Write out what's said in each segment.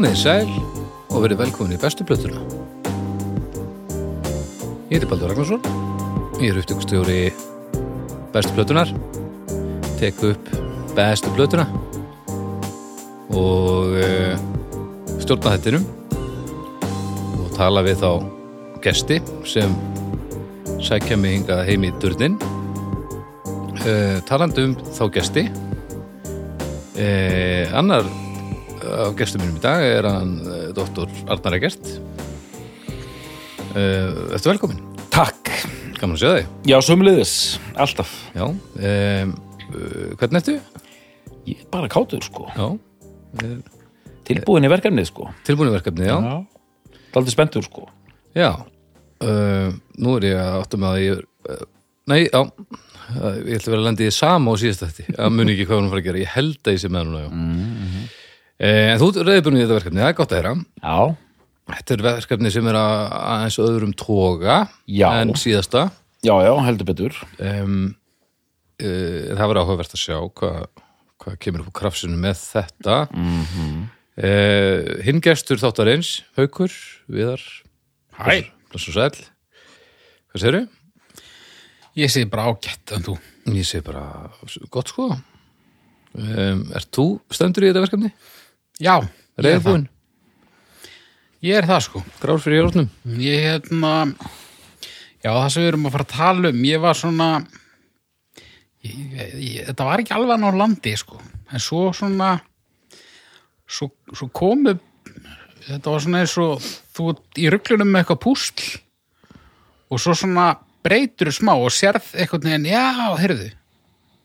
Komið í sæl og verið velkomin í bestu plötuna. Ég heiti Baldur Ragnarsson, ég er upptökustjóri bestu plötunar, tek upp bestu plötuna og uh, stjórna þettinum og tala við þá gesti sem sækja mig hingað heim í durnin. Uh, talandi um þá gesti, uh, annar af gestum mínum í dag er hann uh, doktor Arnar Egert. Uh, Ertu velkomin? Takk. Gaman að sjá þig. Já, sömulegðis, alltaf. Já. Um, hvernig ertu? Ég er bara kátur, sko. Já. Tilbúin í verkefnið, sko. Tilbúinu verkefni, já. Daldi spenntur, sko. Já. Uh, nú er ég að áttum að ég... Uh, nei, já. Ég ætla að vera að lenda í sama á síðast þetta. Það muni ekki hvað hún fara að gera. Ég held að ég sé með núna, já. Mm En þú er reyðbúin í þetta verkefni, það er gott að heyra. Já. Þetta er verkefni sem er að aðeins öðrum toga Já. en síðasta. Já, já, heldur betur. um, uh, það var áhugavert að sjá hvað hva kemur upp á krafsinu með þetta mm -hmm. hinn gestur þáttarins Haukur, Viðar Hæ. Bless og sæl hvað segirðu? Ég segi bara ágætt en þú. Ég segi bara gott sko um, Er þú stendur í þetta verkefni? Já, ég er það. Reyðbúin, Ég er það sko. grár fyrir jórnum Ég hérna, já það sem við erum að fara að tala um, ég var svona, ég, ég, þetta var ekki alveg á landi sko. En svo svona, svo, svo komu, þetta var svona eins og þú í rugglunum með eitthvað púsl og svo svona breytur smá og sérð eitthvað neginn, já, heyrðu,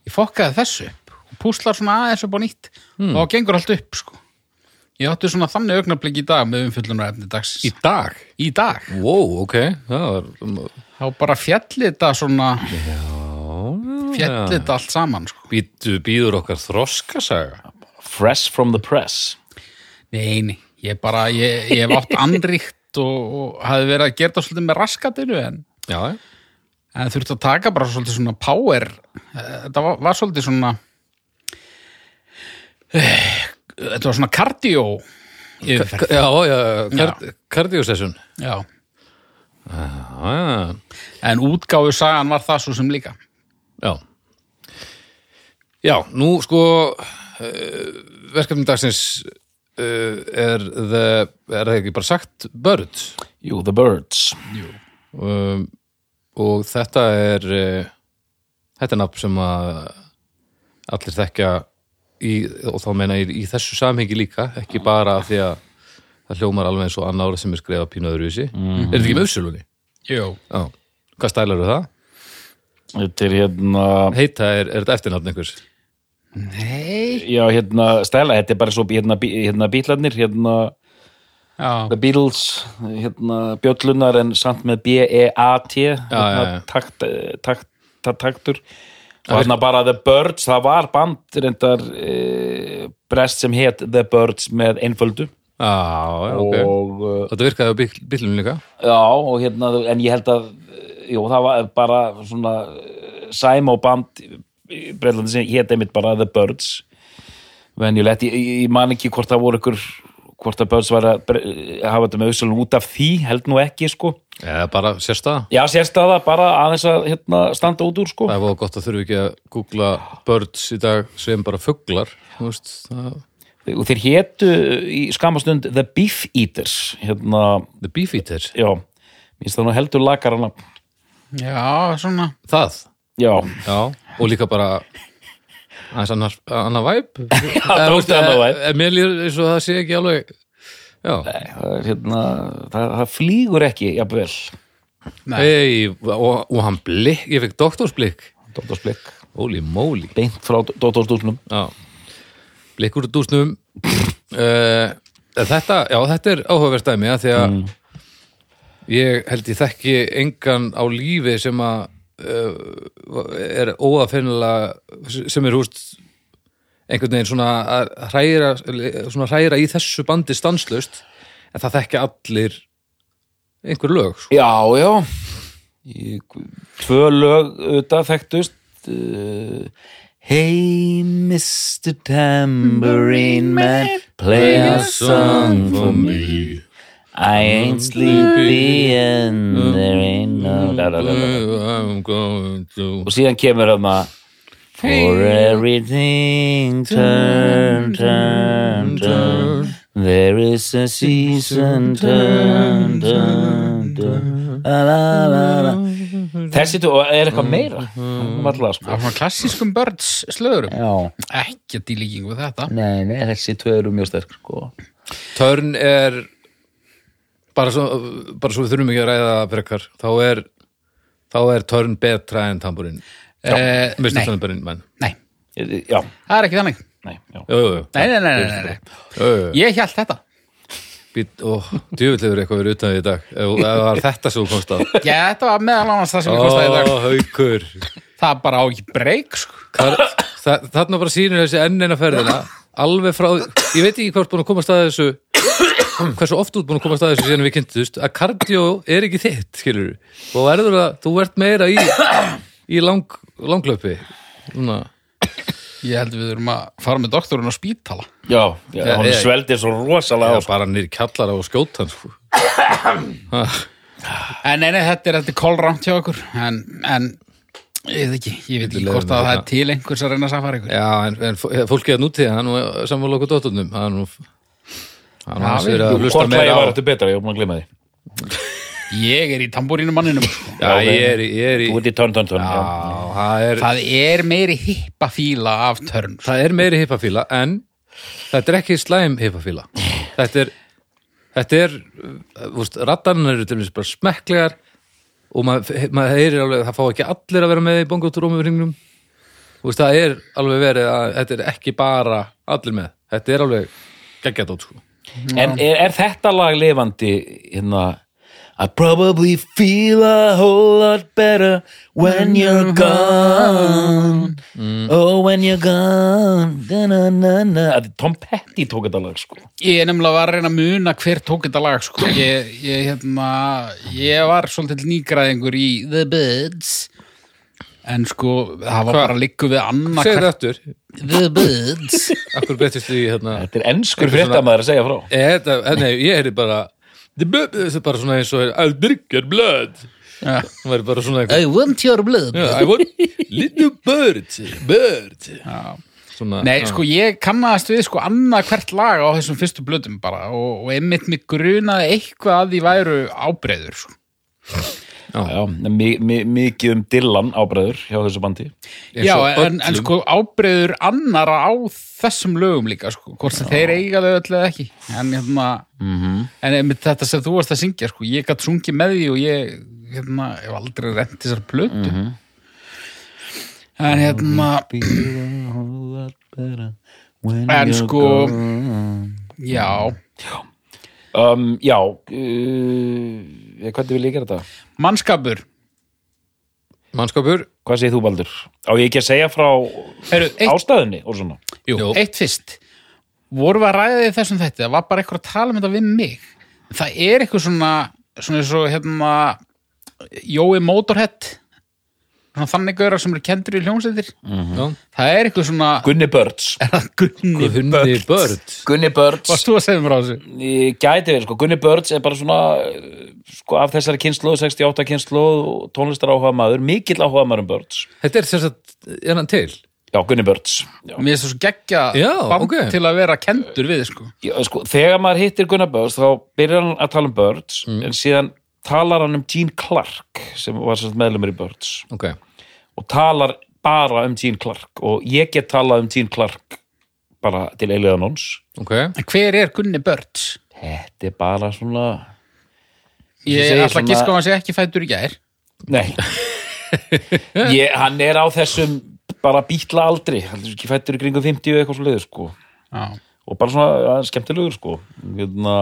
ég fokkaði þessu upp og púslar svona aðeins upp á nýtt og þá gengur allt upp sko. Ég átti svona þannig augnablik í dag með umfyllunar efni dagsins. Í dag? Í dag. Wow, ok Það var Þá bara fjalli þetta svona, Já, fjalli þetta allt saman, sko. Býtu, býður okkar þroskasaga Fresh from the press. Nei, nei, ég bara, ég, ég hef átt anríkt og, og hafi verið að gera þetta svolítið með raskatinu, en, Já, en þurfti að taka bara svolítið svona power. Eh, Þetta var, var svolítið svona, eh, þetta var svona cardio yfirferð. já, já, kard, kardiosessun Já, Já, en útgáfu sagan var það svo sem líka. já. Já, nú sko uh, verkefni dagsins uh, er, the, er það ekki bara sagt Bird Jú, the birds. um, og þetta er uh, þetta er nafn sem að allir þekkja í, og þá meina ég í þessu samhengi líka ekki bara af því að það hljómar alveg eins og annar ára sem er skrifað pínu öðruvísi er þetta ekki með uppsölunni? Jú. Já, hvað stælar eru það? Þetta er hérna, Heita er, er þetta eftirnafn einhvers? Nei. já, hérna, stæla, þetta er bara svo hérna, hérna bílarnir, hérna, Já, The Beatles, hérna, bjöllunar en samt með B-E-A-T, hérna, já, já. takt, takt, takt, taktur. Og hérna bara The Birds, það var band reyndar e, brest sem hétt The Birds með einföldu. Já, já, ok. Og uh, Þetta virkaði á bíl, bílunum líka. Já, og hérna, en ég held að jú, það var bara svona sæmó band í Breitlandi sem hétt einmitt bara The Birds. Venjulegt, ég, ég man ekki hvort það voru ykkur hvort að Birds var að bre- hafa þetta með auðvitað út af því, held nú ekki sko. Eða bara sérstaða Já, sérstæða bara aðeins að hérna, standa út úr sko. Það var gott að þurfi ekki að googla birds í dag sem bara fuglar þú veist, það, og þeir hétu í skamastund The Beef Eaters hérna, The Beef Eater já, minnst það nú heldur lakarana já, svona. Það, já, já, og líka bara aðeins annar, annar væp vibe. Mér líður eins og það sé ekki alveg Já, það, er, hérna, það, það flýgur ekki jafnvel, Nei. Ei, og, og hann blikk, ég fekk doktorsblikk Dóttorsblikk Holy moly. Beint frá Dóttorsdúsnum Já, blikk úr dúsnum. Uh, Þetta, já, þetta er áhugavert dæmi að því að ég held ég þekki engan á lífi sem að er óafinnilega sem er húst einhvern veginn svona að hræra, svona hræra í þessu bandi stanslust en það þekki allir einhver lög sko. Já, já Í, Tvö lög auðvitað þekktust uh, Hey Mr. Tambourine Man Play a song for me I ain't sleepy and there ain't no. I'm going to Og síðan kemur hérna For everything turn, turn, turn There is a season turn, turn, turn la, la, la, la. Þessi er eitthvað meira? Um allar sko. Svona klassískum börns slögurum. Já, Ekki að dílíking við þetta. Nei, nei, þessi tvö eru mjög sterk sko. Törn er bara svo, bara svo við þurfum ekki að ræða frekar, þá er þá er törn betra en tamburinn. Eh, nei. Nei, Já, það er ekki þannig. Nei, Jú, jú, jú. Nei, nei, nei, nei, nei, nei. Jú, jú, jú. Ég held þetta. Djúvilligur eitthvað verið utan við í dag. Ef ef það var þetta sem þú komst að. Já, þetta var meðal annars það sem ég kostaði í dag. Ó, haukur. Það bara á ekki breyk sko. Þar, það, þarna bara sýnir þessi enn eina ferðina alveg frá, ég veit ekki hvort búin að koma að þessu hversu oft út búin að koma að þessu síðan við kynntust að kardió er ekki þitt skilur og verður að, þú ert meira í í lang, langlöpi Núna, Ég held við erum að fara með doktorinn á spítala. Já, já, hún ég- sveldir svo rosalega já, bara nýr kjallara og skjóta hann sko. En nei, nei, þetta er þetta kólrámt hjá okkur. En, en ég veit ekki, ég veit ekki hvort að mér það er til einhvers að reyna að safara ykkur. Já, en, en fó- fólkið að nútíða hann og sammála okkur dóttunum það er Hvort á var þetta betra, ég var búin að glemma því. Ég er í tambúrínu manninum. Já, ég er ég er í Þú ert í törn, törn, törn já, það er Það er meiri hippa fíla af törn það er meiri hippafíla en þetta er ekki slæm hippafíla. Þetta er þetta er, uh, rattarinn eru til þess bara smekklegar og maður mað heyrir alveg það fá ekki allir að vera með í bongotrómufringnum veist, það er alveg verið að þetta er ekki bara allir með. Þetta er alveg geggjadótt sko. En er, er þetta lag lifandi hérna I probably feel a whole lot better when you're gone. Oh, when you're gone. Da, na, na, na. Að Tom Petty tók þetta lag sko. Ég er nefnilega var að reyna að muna hver tók þetta lag sko. ég, ég, hérna, ég var svolítið nýgræðingur í The Birds en sko það var Hva? bara líku við annað það aftur, The Birds akkur breytist því hérna Þetta er enskur fréttamaður að segja frá Eh, Þetta, eh, nei, ég heyri bara The bu- Þetta er bara svona eins og I'll drink your blood Já. Það væri bara svona eitthvað I want your blood Já, I want little bird Bird Já. Svona, Nei, já. sko, ég kannast við sko annað hvert lag á þessum fyrstu blöðum bara og, og einmitt mig grunaði eitthvað að því væru ábreyður sko. Já, mi, mi, mikið um Dylan ábræður hjá þessu bandi. Já, en, en sko ábreyður annara á þessum lögum líka sko, hvort sem þeir eiga þau öll eða ekki. En hérna Mhm. en einmitt þetta sem þú varst að syngja sko, ég gætt sungið með því og ég hérna, hef aldrei rent þessar plötu. Mhm. en hérna En En sko- já, um, Já uh, Hvernig vil ég gera þetta? mannskapur. Mannskapur? Hvað segir þú Baldur? Á ég ekki að segja frá Heru, eitt, ástæðunni og svona? Jú, Jú. eitt fyrst. Vorum við að ræða því þessum þetta það var bara eitthvað að tala um þetta við mig. Það er eitthvað svona svona eins og hérna Jói Motorhead svona þannig gaurar sem eru kendur í hljómsveitir Já. það er eitthvað svona Gunni Birds er það Gunni Hunni Bird Gunni Birds Varst þú að segja mér á þessu? Ég gæti verið, sko, Gunni Birds er bara svona uh, sko, af þessari kynslu, 68 kynslu og tónlistar áhuga maður, mikill áhuga maður um Birds Þetta er sem sagt, er hann til? Já, Gunni Birds Já. Mér er svo geggja Já, band ok. til að vera kendur við sko. Já, sko, þegar maður hittir Gunnar Birds þá byrjar hann að tala um Birds en síðan talar hann um Gene Clark sem var meðlumur í Birds. Ok, og talar bara um Gene Clark. Og ég get talað um Gene Clark bara til eiliðanons ok. En hver er Gunni Birds? Þetta er bara svona Ég að svona- giska á hann sé ekki fættur í gær. Nei. Ég, Hann er á þessum bara bítla aldri. Hann er ekki fættur í kringum 50 og eitthvað svo leiður sko. Já, og bara svona ja, skemmtilegur sko. Hérna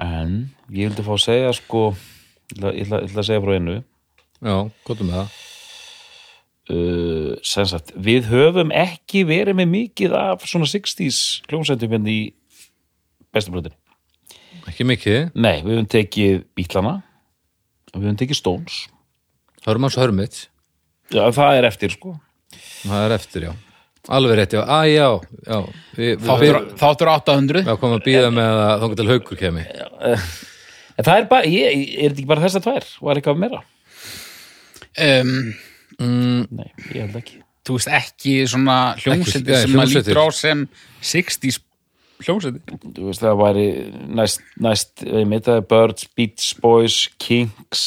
en ég vildi fá að segja sko ég ætla, ég ætla, ég ætla að segja frá einu. Já, hvað með það? uh, sem sagt, við höfum ekki verið með mikið af svona 60s hljómsættum hérna í bestablöðinni Ekki mikið? Nei, við höfum tekið Bítlana við höfum tekið Stones. Hörmanns Hörmits. Já, það er eftir sko. Það er eftir, já alveg rétt, já, að já, já. Við, Þáttur, við, þáttur 800 við komum að býða með að þóngu til haukur kemi En það er bara, ég, er þetta ekki bara þessar tvær? Var eitthvað meira? um, mm, Nei, ég held ekki. Þú veist ekki svona hljómsveitir Ekki- sem maður lítur á sem 60s hljómsveitir. Þú veist, það væri næst, næst ég meita það Birds, Beach Boys, Kinks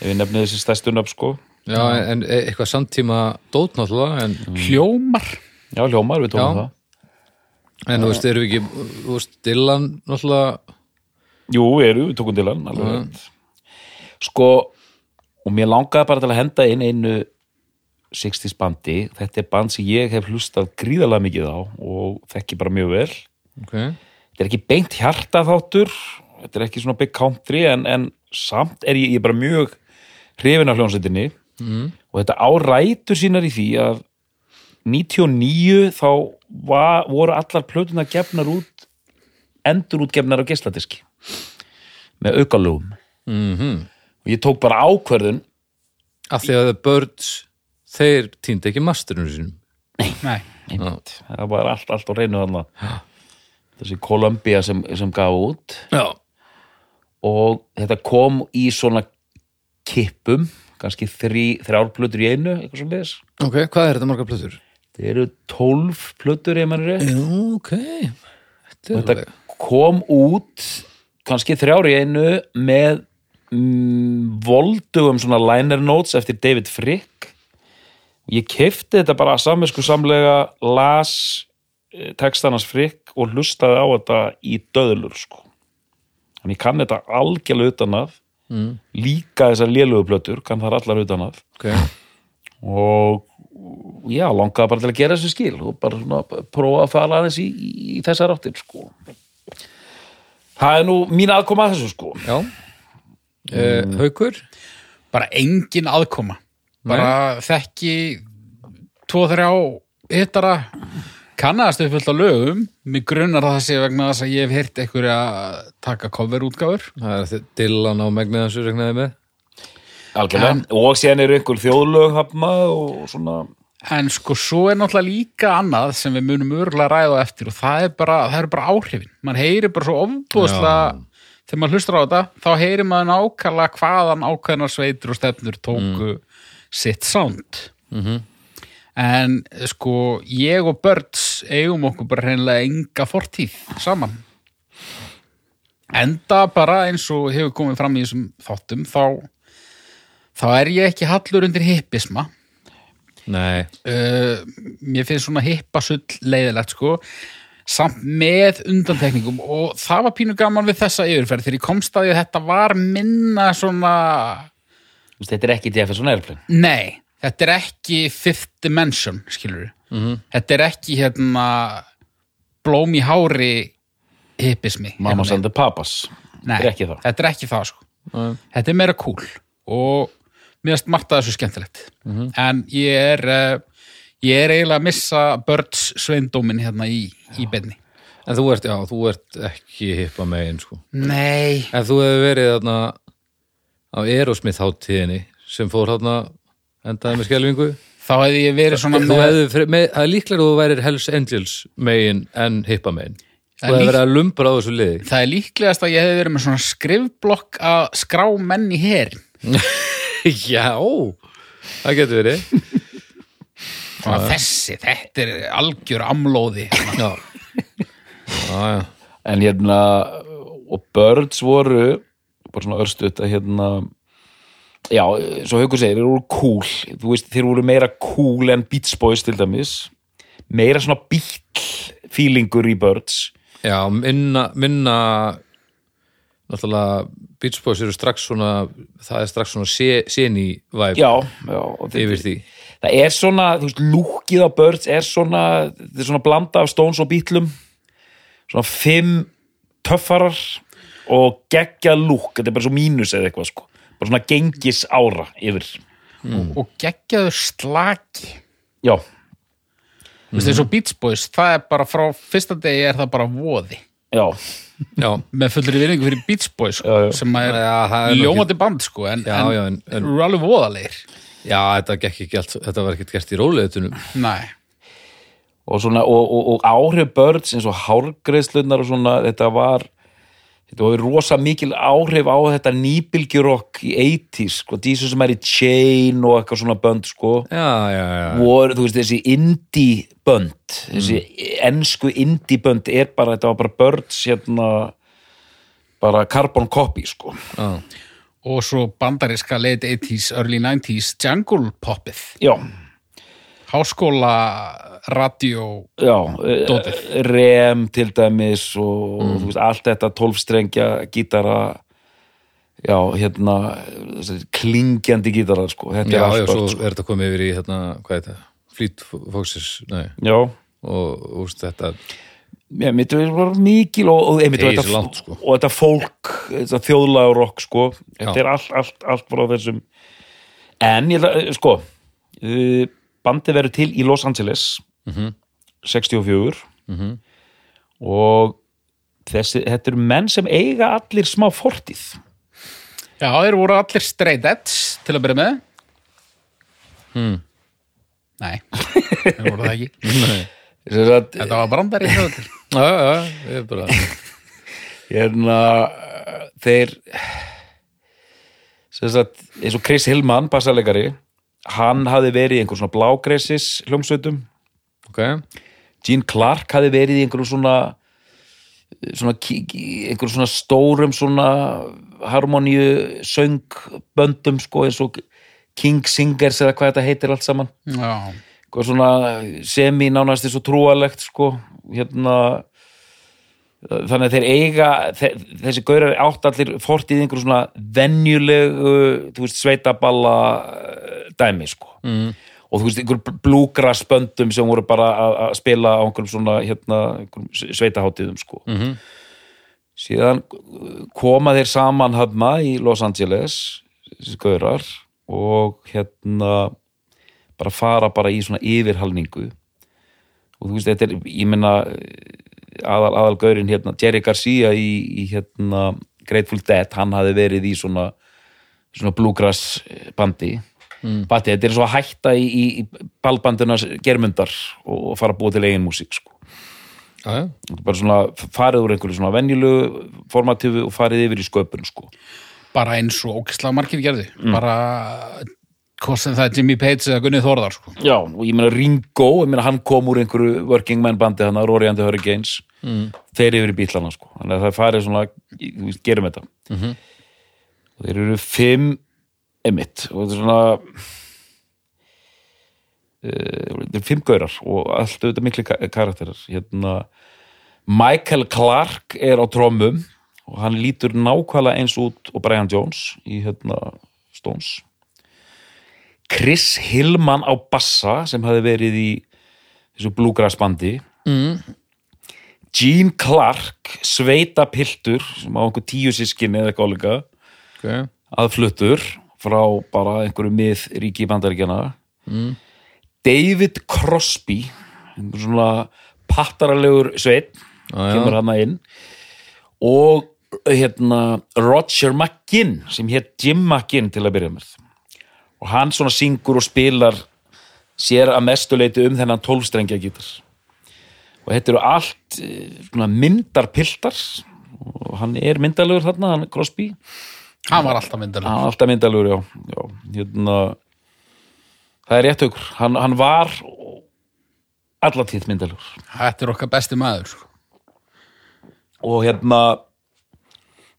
ef ég nefni þessi stærstu nöfn sko já, en e- eitthvað samtíma dót náttúrulega, en, Hljómar. Já, hljómar, við tókum Já. það. En þú veist, erum við ekki þú veist, Dylan náttúrulega Jú, erum, við tókum til hann alveg rétt. Sko, og mér langaði bara til að henda inn einu 60s bandi, þetta er band sem ég hef hlustað gríðarlega mikið á og þekki bara mjög vel. Ok, þetta er ekki beint hjartaþáttur þetta er ekki svona big country en, en samt er ég, ég er bara mjög hrifin af hljónsveitinni mm. og þetta árætur sínar í því að 99 þá var, voru allar plötuna gefnar út endur útgefnar á geisladiski. Með aukalögum. Mhm. Og ég tók bara ákverðun af því að Birds þeir týndi ekki masterinu sínum. Nei, einmitt, það var allt, allt á reynu þarna. Þessi Columbia sem, sem gaf út. Já, og þetta kom í svona kippum, kannski þrý, þrjár plötur í einu, eitthvað svo leis ok, hvað er þetta margar plötur? það eru tólf plötur ég manni rétt. Já, ok. Þetta er þetta kom út kannski þrjár í einu með mm, voldugum svona liner notes eftir David Frick. Ég kefti þetta bara saminsku samlega las eh, textanans Frick og hlustaði á þetta í döðlur sko. Þannig ég kann þetta algjörlega utan að mm, líka þessar lélugu plötur kann það allar utan að. Ok, og já, langaði bara til að gera þessu skil og bara svona prófa að fara aðeins í, í, þessar áttir sko. Það er nú mín aðkoma að þessu sko. Já. Mm. haukur? bara engin aðkoma. Bara þekki tvo, þrjá hittara kannast upp fullt á lögum. Mig grunnar það sé vegna þess að ég hef heyrt einhverju að taka coverútgáfur. Það er Dylan á megnið þessu regnaði með. Algjörlega, og síðan eru einhver þjóðlög hafna og svona en sko svo er náttúrulega líka annað sem við munum örgulega ræða eftir og það er bara, það er bara áhrifin. Mann heyrir bara svo ofbúðslega þegar maður hlustar á þetta, þá heyrir maður nákvæmlega hvaðan ákveðnar sveitur og stefnur tóku sitt sound. Mhm. En sko ég og Birds eigum okkur bara hreinlega enga fortíð saman. Enda bara eins og hefur komið fram í þessum þáttum þá, þá er ég ekki hallur undir hippisma. Nei, uh, mér finnst svona hippasull leiðilegt sko. Samt með undantekningum og það var pínu gaman við þessa yfirferð þegar ég komst að því að þetta var minna svona þetta er ekki Jefferson Airplane nei, þetta er ekki fifth dimension skilur Mhm. þetta er ekki hérna blóm í hári hippismi Mamas hérna and the Papas. Nei, þetta er ekki það? þetta er ekki það sko. Nei. þetta er meira cool og mér finnst margt að þessu skemmtilegt. Mhm. en ég er uh, ég er eiginlega að missa Birds sveindómin hérna í, í beinni. En þú ert, já, þú ert ekki hippa megin sko. Nei, en þú hefur verið þarna á Aerosmith hátíðinni sem fór þarna endaði með skelfingu. Þá hefði ég verið svona hefði, það er líklega að þú værir Hells Angels megin en hippa megin. Það þú lík- verið að lumbra á þessu liði. Það er líklegast að ég hefði verið með svona skrifblokk að skrá menn í herin. Já, það getur verið. Svona þessi, þetta er algjör amlóði. Já, já, já. en hérna og Birds voru bara svona örstuðt að hérna já, svo Haukur segir, þeir voru cool. Þú veist, þeir voru meira cool en Beach Boys til dæmis. Meira svona bíll feelingur í Birds. Já minna, minna náttúrulega Beach Boys eru strax svona það er strax svona væp já, já yfir því. Það er svona, þú veist, lúkið á Birds er svona, þetta er svona blanda af Stones og Beatlum svona fimm töffarar og geggja lúk, þetta er bara svo mínus eða eitthvað sko, bara svona gengis ára yfir, og geggjaður slaki. Já. Þú veist, eins og Beach Boys, það er bara frá fyrsta degi er það bara voði. Já, já, með fullri virðingu fyrir Beach Boys sko, Já, já. sem er er ljómandi band sko, en, en- eru alveg voðalegir. Já, þetta gekk ekki allt, þetta var ekkert gert í róleðutunum. Nei, og, svona, og, og, og áhrif börns eins og svona þetta var þetta var rosa mikil áhrif á þetta nýbylgjurokk í 80s sko, dísu sem er í Chain og eitthvað svona bönd sko. Já, já, já. voru, þú veist, þessi indie bönd þessi ensku indie bönd er bara, þetta var bara börns hérna bara carbon copy sko. Já. og svo bandariska late 80s, early 90s jungle poppið, já, háskóla radio, já Dótið. eh, rem til dæmis og þú veist, allt þetta tólfstrengja gítara já, hérna klingjandi gítara sko, þetta Já, er já, svo sko. er þetta komið yfir í, hérna, hvað er þetta? Nei, já, og, og þetta, myndi við var mikil og, og, einmitt, og, þetta, langt, sko. og þetta fólk þetta þjóðlega rock sko þetta Já. er allt, allt, allt frá þessum en ég eh, sko uh, bandið verður til í Los Angeles Mhm. 64 og þessi, þetta eru menn sem eiga allir smá fortíð. Já, þeir voru allir straight edge til að byrja með. Hmm. Nei, þeir voru það ekki. Þess að, Þetta var brandari hjá til já, já, ég er bara, hérna þeir sem sagt, eins og Chris Hillman bassalegari, hann hafði verið í einhver svona blágreisis hljómsveitum ok, Gene Clark hafði verið í einhverjum svona svona einhverjum svona stórum svona harmoníu söngböndum sko eins og King Singers eða hvað þetta heitir allt saman. Já, svona semi nánast eins og trúalegt sko hérna þannig að þeir eiga þe- þessi gaurar átt allir fortið einhverjum svona venjulegu þú veist sveitaballa eh, dæmi sko mm. og þú veist einhver bluegrass böndum sem voru bara að spila á einhverjum svona hérna einhverjum sveitaháttiðum sko Mhm. síðan koma þeir saman hafna í Los Angeles þessi gaurar og hérna bara fara bara í svona yfirhalningu og þú veist þetta er, ég meina aðal, aðal gaurinn hérna, Jerry Garcia í, í hérna Grateful Dead, hann hafi verið í svona svona bluegrass bandi. Mm. bati, þetta er svo að hætta í, í, í ballbandina germundar og, fara að búa til eigin músík sko. Þetta er bara svona farið úr einhverju svona venjulegu formatífu og farið yfir í sköpun sko. bara eins og ókislega margir gerði. Bara hvort sem það er Jimmy Page eða Gunni Þórðar sko. Já, og ég meina Ringo, ég meina hann kom úr einhverju working man bandi hann Rory and the Hurricanes mm. þeir yfir í bílana sko. þannig að það farið svona, gerum þetta -hmm. og þeir eru fimm emitt og þetta er svona uh, þetta er fimm gaurar og allt auðvitað miklu ka- karakterar hérna Michael Clark er á trommum og hann lítur nákvæmlega eins út og Brian Jones í hérna Stones Chris Hillman á bassa sem hafi verið í þessu bluegrass bandi mm. Gene Clark sveita piltur sem á einhver tíu sískinni eða eitthvað líka ok, aðfluttur frá bara einhverju mið ríki bandaríkjana mm. David Crosby einhver svona pattaralegur sveit já. kemur hann inn og hérna Roger McGinn sem hétt Jim McGinn til að byrja með og hann svona syngur og spilar sér að mestuleiti um þennan tólfstrengja gítar og þetta eru allt eh, svona myndarpiltar. Og hann er myndalegur þarna, hann Crosby. Hann var alltaf myndalega hann er alltaf myndalegur, já, já. Hérna, það er rétt aukur hann, hann var allatíð myndalegur. Þetta er okkar besti maður sko. og hérna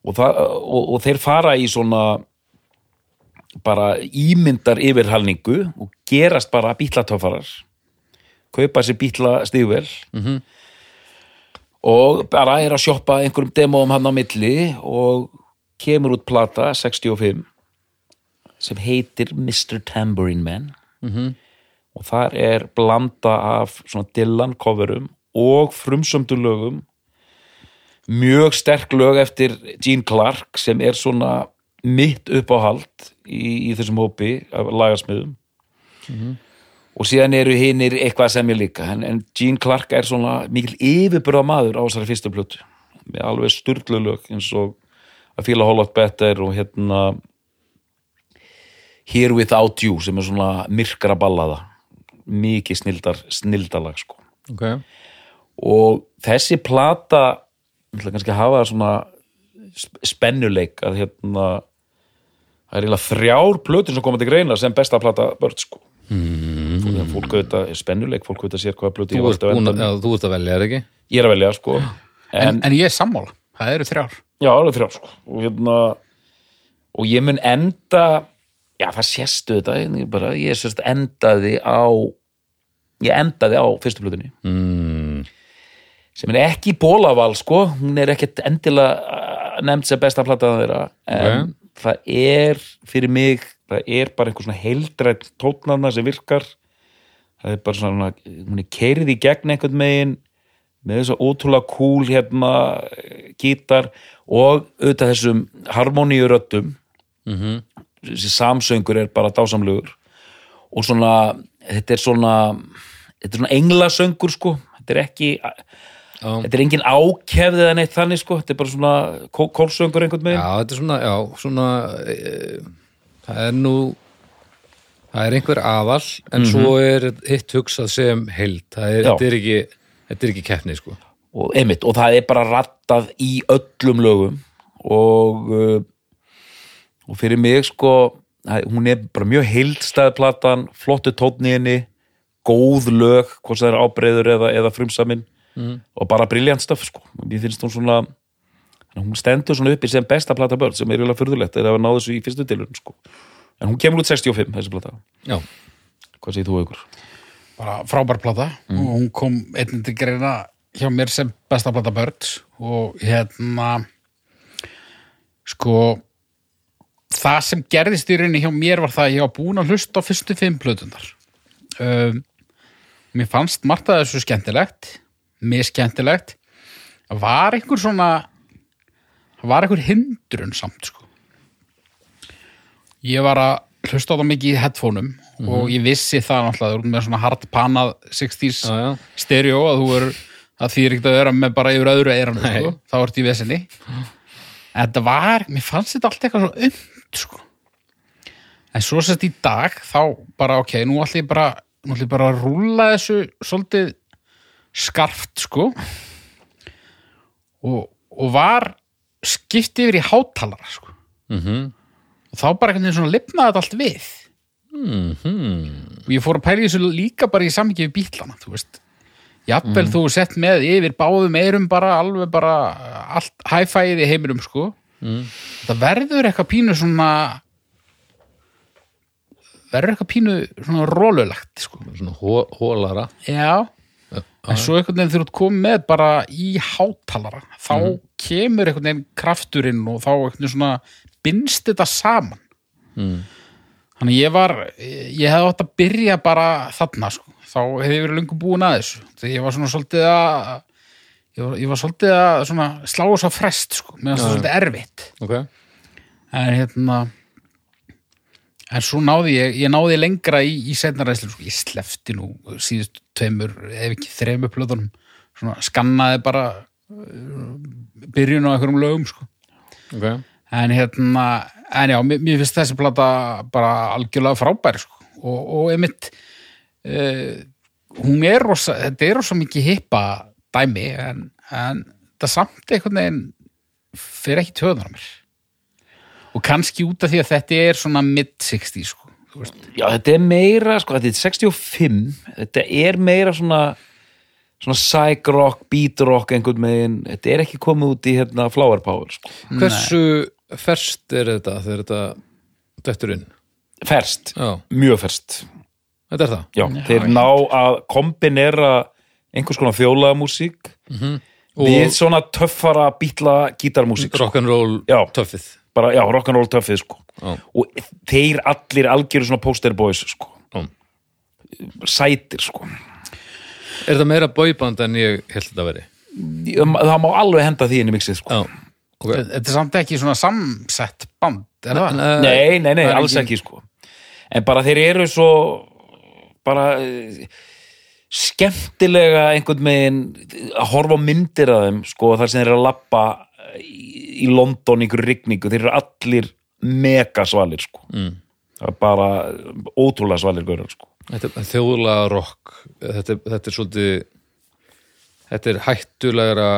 og, það, og, og þeir fara í svona bara ímyndar yfirhalningu og gerast bara bítlatöfarar kaupa sér bítla stígvel -hmm. og bara er að sjoppa einhverjum demóum hann á milli og kemur út plata 65 sem heitir Mr. Tambourine Man -hmm. og þar er blanda af svona Dylan coverum og frumsömdu lögum mjög sterk lög eftir Gene Clark sem er svona mitt uppáhald í, í þessum hópi af lagasmiðum. Og síðan eru hinnir eitthvað sem ég líka en, en Gene Clark er svona mikil yfirbyrða maður á þessari fyrstu plötu. Með alveg sturlu lög eins og að fíla Hollow Better og hérna Here Without You sem er svona myrkra ballaða mikið snildar, snildalag sko. Ok, og þessi plata ég ætla kannski að hafa það svona sp- spennuleik að hérna það er eiginlega þrjár plötur sem koma til greina sem besta plata börn sko. Mm. fólk auðvitað, spennuleik, fólk auðvitað sér hvaða plötu ég búin að, já, þú ert að velja, er ekki? ég er að velja sko. En, en, en ég er sammála, það eru þrjár. Já, alveg þrjár sko. Og hérna og ég mun enda já, það séstu þetta ég, bara, ég sérst endaði á ég endaði á fyrstu plötunni. Mm, sem er ekki bólaval sko, hún er ekkert endilega uh, nefnd sem besta plataðan þeirra en það er fyrir mig, það er bara einhver svona heildrætt tótnarna sem virkar. Það er bara svona hún er keirið í gegn einhvern megin með þess að ótrúlega cool hérna gítar og auðvitað þessum harmoníu röddum mhm, þessi samsöngur er bara dásamlegur. Og svona þetta er svona þetta er svona englasöngur sko. Þetta er ekki. Þetta er engin ákefð eða neitt þannig sko. Þetta er bara svona kó- kórsöngur einhvern já, veginn þetta er svona, já, svona e, það er nú það er einhver aðal en svo er hitt hugsað sem held, það er. Já. þetta er ekki þetta er ekki keppni, sko. Og, einmitt, og það er bara rattað í öllum lögum. Og uh, og fyrir mig sko hún er bara mjög heildstæð platan flottu henni góð lög, hvort það er ábreyður eða, eða frumsamin og bara briljant stöf sko, mér finnst hún svona hún stendur svona uppi sem besta plata börn sem er eiginlega furðulegt er að hafa náð þessu í fyrstu tilurinn sko. En hún kemur út 65 þessi plata, já, hvað segir þú ykkur? bara frábær plata. Og hún kom einnig til greina hjá mér sem besta plata Birds og hérna sko það sem gerðist í rauninni hjá mér var það að ég var búin að hlusta á fyrstu fimm plötundar um, mér fannst margt að þessu skemmtilegt það var einhver svona var einhver hindrun samt sko. Ég var að hlusta á það mikið í headphoneum og ég vissi það náttúrulega með svona hard panað 60s já, já, stereo að þú er að því er ekkert að vera með bara yfir öðru eiran sko. þá ert í vesinni. En þetta var, mér fannst þetta allt eitthvað svo umt sko. en svo sett í dag þá bara ok, nú ætlum ég bara nú ætlum ég bara að rúlla þessu svolítið skarft sko. Og, og var skipt yfir í hátalara sko. Mhm. Og þá bara einhvern veginn svona lifnaði þetta allt við. Mhm. Og ég fór að pæla þessu líka bara í samhengi við bítlana, þú veist. Jafnvel þú sett með yfir báðum eirum bara alveg bara allt hæfæið í heiminum sko. Mm. það verður eitthvað pínu svona verður eitthvað pínu svona rólulegt sko. Svona hó, hólara já, en svo einhvern veginn ert komið með bara í hátalara þá kemur einhvern veginn krafturinn og þá einhvern veginn svona binst þetta saman mm. Þannig ég var, ég hefði átt að byrja bara þarna, sko. Þá hefði ég verið löngu búin að þessu. Þegar ég var svona svolítið að, ég var, ég var svolítið að svona slá þess að frest, sko. Fannst það svolítið erfitt. ok, En hérna, en svo náði ég, ég náði lengra í, í setna ræðslu, sko. Ég slefti nú síðust tveimur, ef ekki þreimur plötunum. Svona skannaði bara uh, byrjun á einhverjum lögum, sko. ok En hérna, en já, mér, mér finnst þessi plata bara algjörlega frábær sko. og, og einmitt uh, hún er rosa, þetta er rosa mikið hippa dæmi en, en þetta samt einhvern veginn fyrir ekki töðunar mér og kannski út af því að þetta er svona mid-60 sko, Já, þetta er meira, sko, þetta er 65 þetta er meira svona svona psych rock, beat rock einhvern megin, þetta er ekki komið út í hérna flower power, sko. hversu ferst er þetta þegar þetta dettur inn? Ferst, já, mjög ferst þetta er það? Já, þeir ná að kombinera einhvers konar þjólaða músík við svona töffara bítla gítarmúsík, sko. rock'n'roll Já. töffið bara, já, rock'n'roll töffið, sko. Já. og þeir allir algjöru svona poster boys, sko. Já. sætir, sko. Er það meira bóiband en ég held þetta að veri? Það má alveg henda því inn í mixið, sko. Já, ok. Þetta er samt ekki svona samsett band er það? Nei, Nei, nei, Það er alls ekki- ekki sko. En bara þeir eru svo bara eh, skemmtilega einhvern megin að horfa á myndir að þeim sko þar sem þeir eru að lappa í, London í ykkur rigningu, þeir eru allir mega svalir sko. Mm. það bara ótrúlega svalir gaurar sko. Þetta er þjóðlega rock. Þetta, er- þetta er svolítið þetta er hættulegra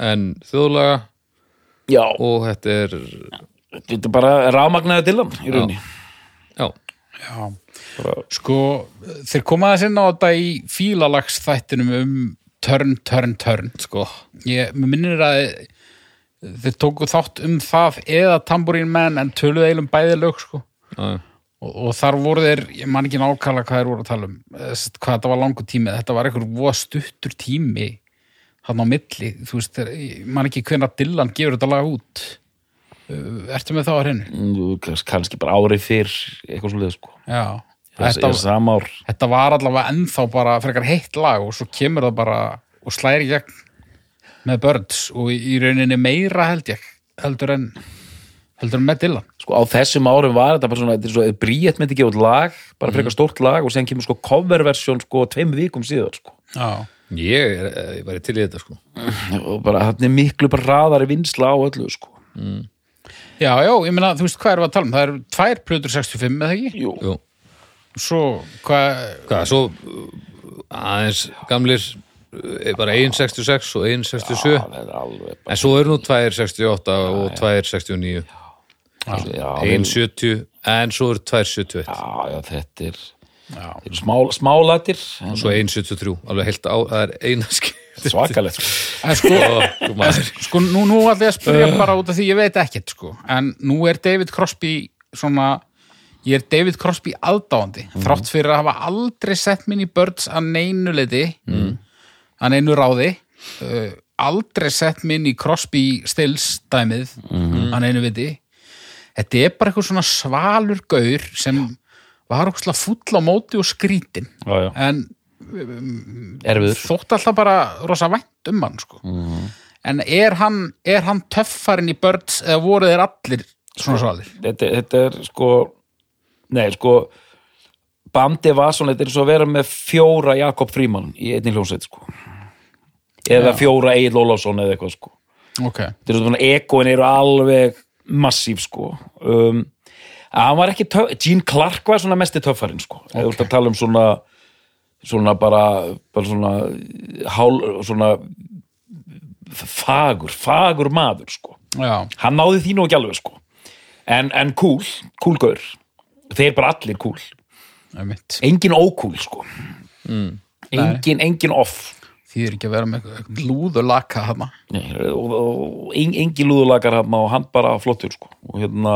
en þjóðlega. Já, og þetta er þetta er bara rafmagnaði til hann í rauninni. Já, Já. bara, Sko, þeir koma þess inn á þetta í fílalags þættinum um törn, törn, törn. sko. Ég minnir að þeir tóku þátt um það eða Tamborín menn en töluðu eiginlega um bæði lög, sko. Og, og þar voru þeir, ég man ekki nákvæmlega hvað þeir voru að tala um, eh, hvað þetta var langur tími, þetta var einhver voða stuttur tími hann á milli, þú veist, ég man ekki hvenær Dylan gefur þetta lag út. Uh, Ertu með þá að hreinu? kanns- kannski bara árið fyrr eitthvað svo leið sko. Já. þetta þetta var allavega ennþá bara frekar heitt lag og svo kemur það bara og slæri gegn með Birds og í, rauninni meira held ég heldur en heldur en með Dylan sko, á þessum árum var þetta bara svona, þetta er svo, Bríett myndi gefa út lag, bara frekar stórt lag og sen kemur sko coverversjón sko tveim vikum síðan sko. Já, ég, er, ég væri til í þetta sko. Og bara hann er miklu bara hraðari vinsla á öllu sko. Já, já ég meina, þú veist hvað erum við að tala um? Það eru tvær plötur 65 eða ekki? Jú. Jú. svo hvað hvað, svo uh, aðeins gamlir bara 1.66 og 1.67 Já, það er alveg bara en svo eru nú 2.68 og 2.69 já, 1.70 en svo eru 2.71 já, já, þetta er já, þetta er smá, smálætir en og svo 1.73 alveg heilt á, það er eina skil svakalegt sko. en sko, sko nú, nú ætla ég að spyrja bara út af því ég veit ekkert sko. En nú er David Crosby svona ég er David Crosby aðdáandi þrátt fyrir að hafa aldrei sett minn í Birds að neinu leiti mm. Að neinu ráði. Uh, aldrei sett minn í Crosby Stills dæmið. Að neinu viti. Þetta er bara eitthvað svona svalur gaur sem var okkur fúll á móti og skrítin já, já, en erfiður. þótt alltaf bara rosa vænt um hann sko. en er hann er hann töffarinn í Birds eða voru þeir allir svona svalir? þetta, þetta er sko nei, sko bandi var svona, þetta er svo að vera með fjóra Jakob Fríman í einni hljómsveit sko eða fjóra Egil Ólafsson eða eitthvað sko. Ok, þetta er svona, ekoin eru alveg massív sko. Um, hann var ekki töff, Gene Clark var svona mesti töffarinn sko, eða þú ert að tala um svona svona bara, bara svona hál, svona fagur, fagur maður sko. Já, hann náði nú ekki alveg sko. En, en cool, cool gaur. Þeir bara allir cool. Engin ócool sko. Engin, engin off því er ekki að vera með lúðulaka Nei, og, og en, engin lúðulakar hann og hann bara flottur sko. Og hérna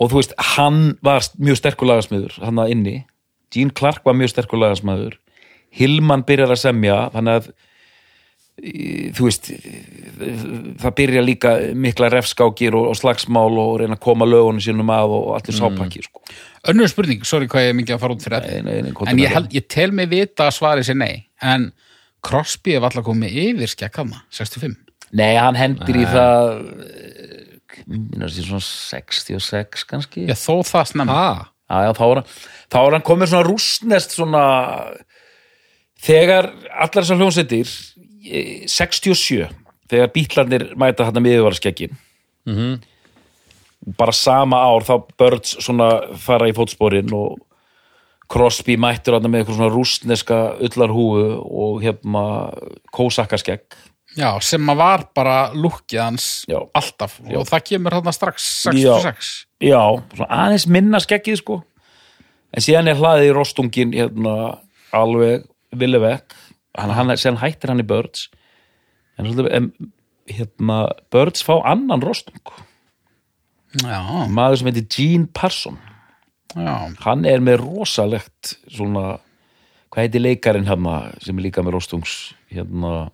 og þú veist, hann var mjög sterkur lagasmiður hann að inni, Gene Clark var mjög sterkur lagasmiður. Hillman byrjar að semja þannig að þú veist það byrja líka mikla refskákir og, og slagsmál og reyna að koma lögunum sínum að og allir sápakki sko. önnur spurning, sorry hvað ég er mikið að fara út fyrir Nei, nei, nei, en ég, held, ég tel mig vita að svari sér nei en Crosby er alltaf komið yfir skekk hana, 65 Nei, hann hendir í það minnur þessi svona 66 kannski. Já, þó það snemma. Ah, Já, já, þá er, þá er hann komið svona rústnest svona þegar allar þessar hljómsveitir eh, 67 þegar bítlarnir mæta hann að miðurvarskekkin mhm, bara sama ár þá Birds svona fara í fótsporin og Crosby mættur hann með eitthvað svona rústneska ullarhúu og hérna kósakkaskegg. Já, sem að var bara lukkið hans Já. alltaf og það kemur hann strax 66 Já, svona aðeins minna skeggið sko. En síðan er hlaðið í rostungin hérna alveg villi vekk hann, hann, síðan hættir hann í Birds. En, en hérna Birds fá annan rostung. Já, maður sem heitir Gene Parson. Já, hann er með rosalegt svona hvað heitir leikarinn hérna sem er líka með rostungs hérna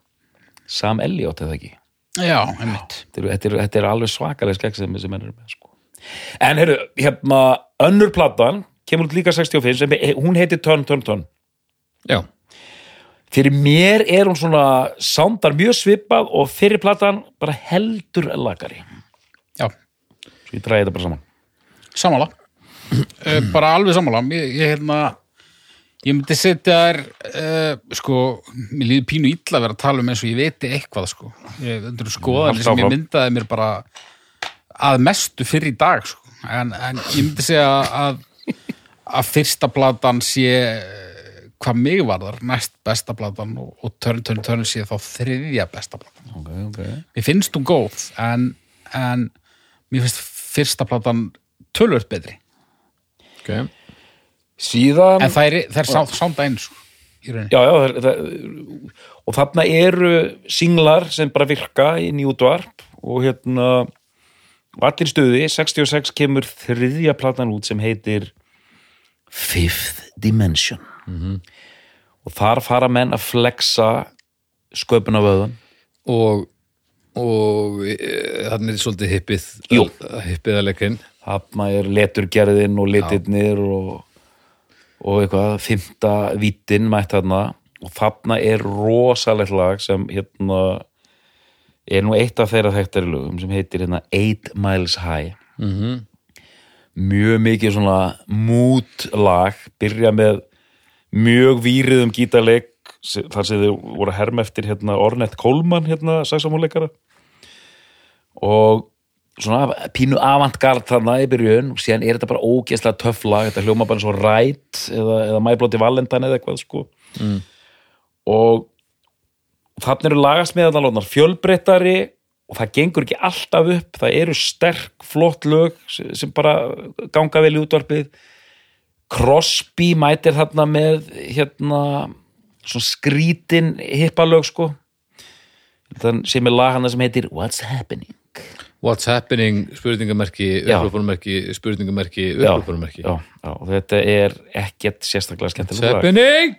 Sam Elliot eða ekki? Já, einmitt. Þetta er, þetta er, þetta er alveg svakalega skegg sem, sem henn er með sko. en heyrðu, hérna önnur platan, kemur út líka 65 sem, hún heitir Turn, Turn, Turn. Já, fyrir mér er hún svona sándar mjög svipað og fyrir platan bara heldur lagari já, svo ég dræði þetta bara saman. Sammála. Uh, bara alveg sammála. Ég, ég hérna ég myndi setja þær uh, sko, mér líður pínu illa að vera að tala um eins og ég veit eitthvað sko. Ég, þetta eru skoðanir Haltu sem ég myndaði mér bara að mestu fyrir í dag sko. en, en ég myndi segja að að fyrsta platan sé eh, hvað mig varðar næst besta platan og, og törn, törn, törn sé þá þriðja besta platan. Ok, ok. Mér finnst hún góð en, en mér finnst fyrsta platan tölvöld betri. Ok. Síðan en það er, það er sá, sánda eins í rauninni. Já, já, það, það, og þarna eru singlar sem bara virka í útvarp og hérna allir stuði, 66 kemur þriðja platan út sem heitir Fifth Dimension og þar fara menn að flexa sköpun af öðan og og e, þannig er svolítið hippið hippið að leikinn þarna er leturgerðin og litirnir og, og eitthvað. Fymta vítin mætt þarna. Og þarna er rosalegt lag sem hérna er nú eitt af þeirra þekktari lögum sem heitir hérna Eight Miles High. Mm mjög mikið svona mood lag, byrja með mjög víriðum gítarleik se- þar sem þau voru að herma eftir hérna Ornette Coleman hérna saxamóleikara og svona pínu avantgard þarna í byrjun og síðan er þetta bara ógeðslega töff lag þetta hljóma bara svo rætt eða, eða mæblóti valentine eða eitthvað sko. Mm. og þannig eru lagasmiðan fjölbreyttari og það gengur ekki alltaf upp það eru sterk, flott lög sem bara ganga vel í útvarpið Crosby mætir þarna með hérna svona skrítin hippalög sko. Þann sem er lag hana sem heitir What's Happening? What's happening, spurningamerki Já. upplöpunarmerki, spurningamerki já, upplöpunarmerki já, já, og þetta er ekkert sérstaklega What's skemmtilega lag. Happening?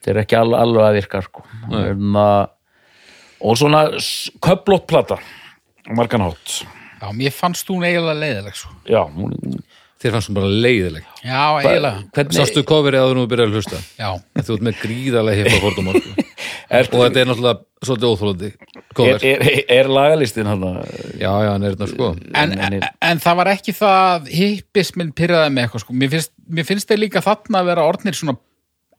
Þetta er ekki alveg, alveg að virka sko. um, og svona s- köflótt plata á margan hátt. Já, mér fannst hún eiginlega leiðileg svo. já, hún, þér fannst hún bara leiðileg já, eiginlega. sástu coverið áður nú byrjar að hlusta? Já, þú ert með gríðarlega hippa fordóma sko. og þetta er náttúrulega svolítið óþólandi er, er, er, er lagalistin hann já já, hann er þetta sko. En, En- en, það var ekki það hippisminn pyrraði með eitthvað sko. mér finnst, mér finnst þeir líka þarna að vera orðnir svona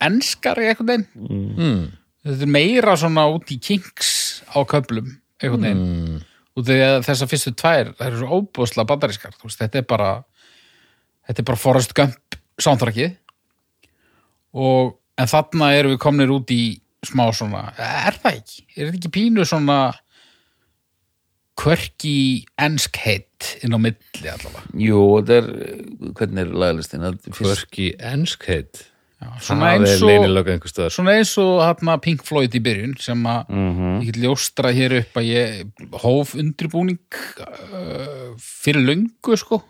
enskar í eitthvað þeim mm. þetta er meira svona út í kinks á köflum eitthvað þeim Mm. og þegar þessar fyrstu tvær það eru svo óbúðslega bandarískar þú þetta er bara þetta er bara Forrest Gump sántrakið og en þarna erum við komnir út í smá svona, er það ekki? er þetta ekki pínu svona quirky ensk heitt inn á milli allavega? Jú, þetta er hvernig er fyrst- Kvörki enskheit Já, svona eins og svona eins og hérna Pink Floyd í byrjun sem að Mhm. ég get ljóstra hér upp að ég hóf undirbúning uh, fyrir löngu sko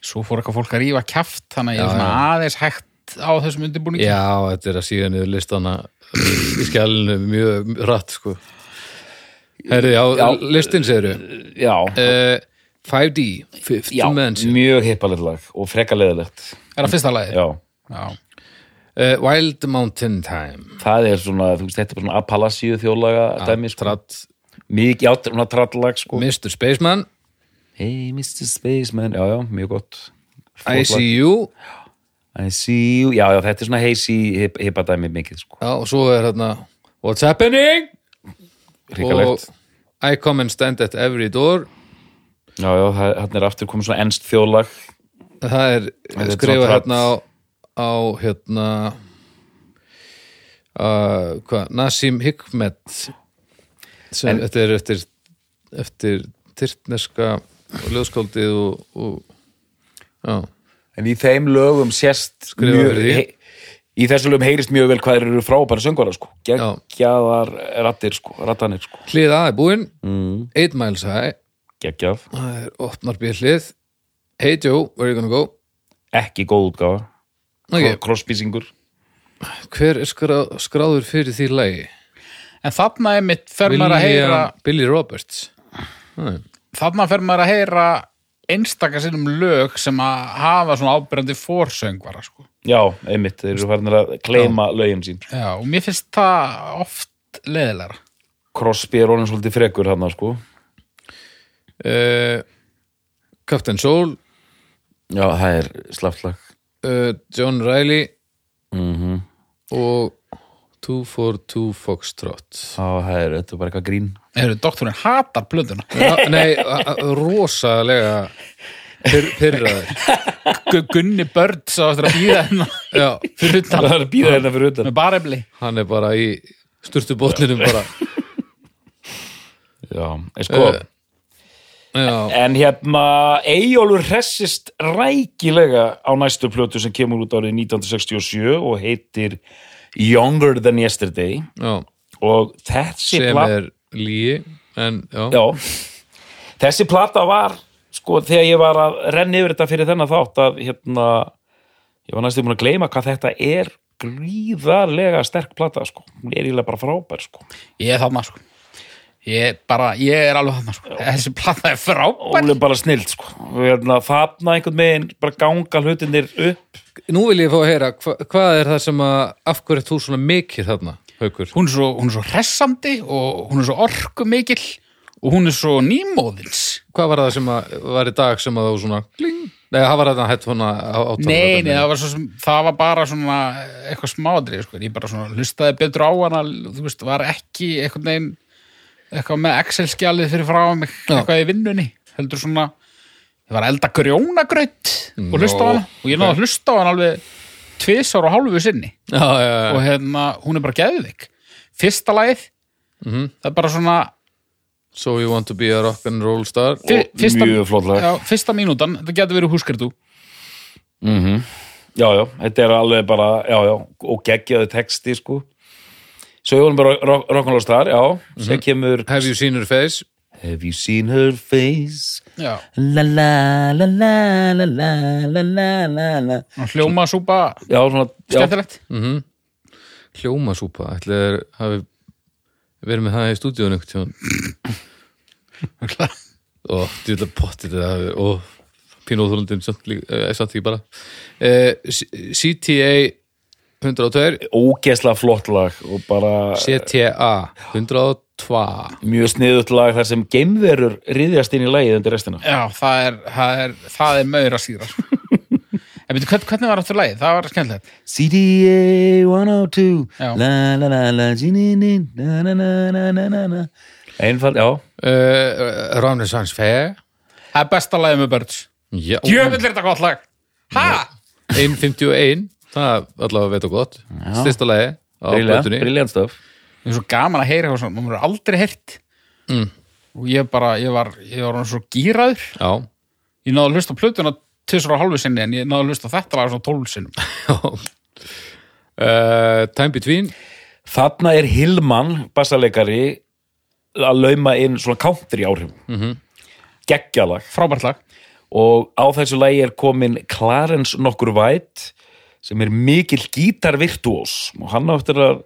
svo fór eitthvað fólk að rífa kjaft þannig að ég er svona aðeins hægt á þessum undirbúningi. Já, þetta er að síða niður listana í skjælinu mjög rætt sko. Herri, já, Já. listin segir já, uh, 5D, Fifth já Dimension. mjög hippalegt lag og freka leðilegt er það fyrsta lagi? já, Já. uh, Wild Mountain Time. Það er svona, þú veist, þetta er bara svona Appalachiu þjóðlaga dæmi, sko. Tratt, mikið, já, svona trallag, sko. Mr. Spaceman Hey Mr. Spaceman, já, já, mjög gott. I See You. I see you, já, já, þetta er svona heisi hip, hippadæmi mikið, sko. Já, og svo er hérna What's Happening? Ríkalegt, I Come and Stand at Every Door. Já, já, þarna er aftur komið svona ennst þjóðlag. Það er er skrifað hérna á, á hérna uh, hvað, Nassim Hikmet sem En- þetta er eftir eftir tyrtneska ljóðskáldið og, og já, En í þeim lögum sést Skrifa mjög, he, í þessu lögum heyrist mjög vel hvað eru frábæra söngvara, sko. Geggjaðar rattir, sko, rattanir, sko. Hlið A er búinn. Mm. 8 miles high, geggjað, það er opnar býr hlið. Hey Joe, where you gonna go? Ekki góð útgáfa. Okay. crossbísingur. Hver er skrá, skráður fyrir því lagi? en þarna er mitt fer maður að heyra Billy Roberts. Nei. Þarna fer maður að heyra einstaka sinnum lög sem að hafa svona ábyrjandi fórsöngvara sko. já, einmitt, þeir eru farin að kleima lögin sín. Já, og mér finnst það oft leðilegra Crosby er orðin svolítið frekur hann, sko. Uh, Captain Soul. Já, það er slaftlag uh, John Riley mm og 242 Foxtrot. Það er, þetta er bara eitthvað grín. Heyrðu, doktorinn hatar blöðuna. Já, Nei, a- a- rosalega pyr, pyrraður Gu- Gunni Börd sá eftir að býða hérna. Já, fyrir utan. Það er að býða hérna fyrir utan. Með barefli. Hann er bara í sturtu botninum bara. Já, en sko Eh, já, En hérna, Eyjólfur hressist rækilega á næstu plötu sem kemur út árið 1967 og heitir Younger Than Yesterday. Já, og þessi sem plata er líi en já, Já, þessi plata var sko þegar ég var að renna yfir þetta fyrir þennan þátt að hérna ég var næstu búin að gleyma hvað þetta er gríðarlega sterk plata sko, hún er eiginlega bara frábær sko. Ég er þarna sko Ég, bara, ég er alveg þarna sko. Þessi plata er frábær. Hún er bara snild sko. Og hérna, þarna einhvern veginn bara ganga hlutinir upp. Nú vil ég fá að heyra hva, hvað er það sem að af hverju ert þú svona mikið þarna, Haukur? Hún er, svo, hún er svo hressandi og hún er svo orku mikill og hún er svo nýmóðins. Hvað var það sem að var í dag sem að þú svona kling, nei, það var þetta hætt svona Nei, nei, það var, svo sem, það var bara svona eitthvað smádrið, sko, ég bara svona hlustaði betur á hana, þú veist, var ekki eitthvað neginn, eitthvað með Excel-skjalið fyrir frá mig, eitthvað í vinnunni, heldur svona, ég var elda grjónagraut og hlusta á hana. Og ég náði að hlusta á hana alveg tvisar og hálfu sinni. Já, já, já, og hérna, hún er bara geðvik. Fyrsta lagið, það er bara svona, so you want to be a rock and roll star. Fyrsta, mjög flott lag. já, fyrsta mínútan, þetta getur verið húskertu. já, já, þetta er alveg bara já, já, og geggjaði texti sko svo ég vorum bara rock- rock'n'roll star, já, sem kemur have you seen her face? Have you seen her face? Já, La la la la la la la la la la. Hljóma súpa, Já, svona já, skemmtilegt. hljómasúpa, ætli þeir hafi verið með það í stúdíun tjón og djúlega pottið það hafi og pínóþólundin samt, eh, samt ekki bara. Eh, CTA 102 ógeðslega flott lag og bara CTA 102 mjög sniðut lag þar sem geimverur riðjast inn í lagið undir restina. Já, það er, það er, það er maur að síra En veitu, hvern, hvernig var aftur lagið? Það var skemmtilegt. CDA 102 Já. La la la la Na na na na na na na. Einfald, já. Uh, Renaissance Fair. Það er besta lagið með Birds. Já, Djöfull er þetta gott lag. Ha? 1.51 það er allavega veit og gott. Styrsta lagi á plötunni. Brilliant stuff. Það er svo gaman að heyra svona Maður er aldrei heyrt. Mm. Og ég bara, ég var, ég var orðinn svo gýraður Já, Ég náði að hlusta á plötuna tvisar á hálfu sinni En ég náði að hlusta á þetta lag svona tólf sinnum. Uh, Time Between. Þarna er Hillmann, bassaleikari að lauma inn svona country áhrif mm -hmm. geggjalag. Frábært lag. Og á þessu lagi er komin Clarence nokkur væt sem er mikill gítarvirtuós og hann áttur að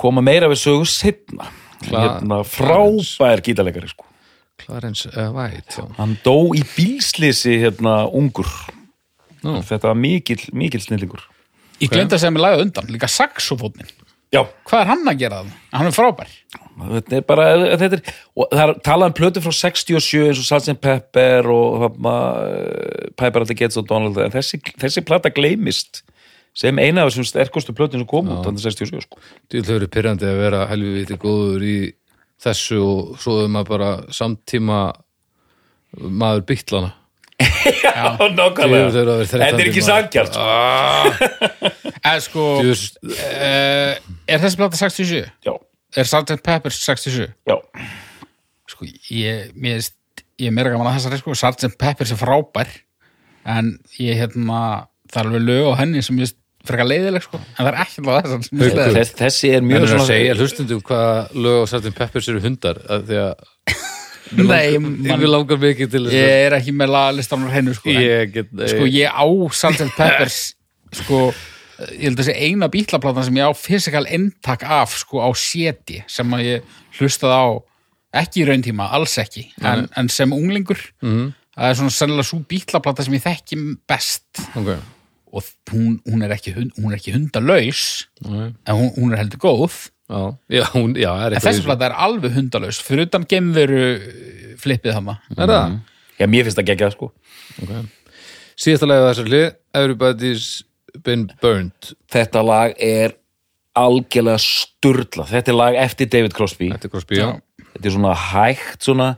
koma meira við sögu setna hérna, frábær gítarleikari sko. Clarence uh, White já. hann dó í bílslisi hérna ungur Nú. þetta var mikill, mikill snillingur Ég glemd að segja mig lagið á undan, líka saxofóninn já, Hvað er hann að gera það? Hann er frábær þetta er bara þetta er, og það er talað um plötu frá 67 eins og Sgt. Pepper og uh, Piper at the Gates og Donald en þessi, þessi plata gleymist sem eina af þessum sterkustu plötum sem kom út þannig 67 sko. Þú vil verið pyrrandi að vera helviti góður í þessu og svo er maður bara samtíma maður byttlana Já, nákvæmlega að Þetta er ekki sangjart Eða sko, Djöfull- uh, er þessi plata 67? Já, Er Sgt. Pepper 67? já, Sko, ég, mér, ég meira gaman að þessari sko, Sgt. Pepper sem frábær en ég hérna það er alveg lög á henni sem ég frekar leiðileg sko, en það er ekki sem ég Haukur. veist Þess, þessi er En mjög er að segja hlustundum hvað lög á Sgt. Peppers eru hundar að því að Nei, ég man, vil langar mikið til þess ég er ekki með lagalistanur hennu sko, ég get sko ég á Sgt. Peppers sko, ég held að þessi eina bítlaplatan sem ég á fysikal inntak af sko á séti sem að ég hlustaði á ekki í rauntíma, alls ekki en, en sem unglingur Mhm. það er svona sennilega svo bítlaplata sem ég þekki best okay. og hún, hún, er ekki, hund- hún er ekki hundalaus Nei. en hún, hún er heldur góð já, já, hún, já, er en eitthvað þessi í plata er alveg hundalaus fyrir utan gemveru flippið hama er það? Já, mér finnst það geggjað sko. Okay. síðasta lagið á þessar hlið Everybody's Been Burned Þetta lag er algjörlega sturla Þetta er lag eftir David Crosby. Þetta er Crosby, já, Þetta er svona hægt svona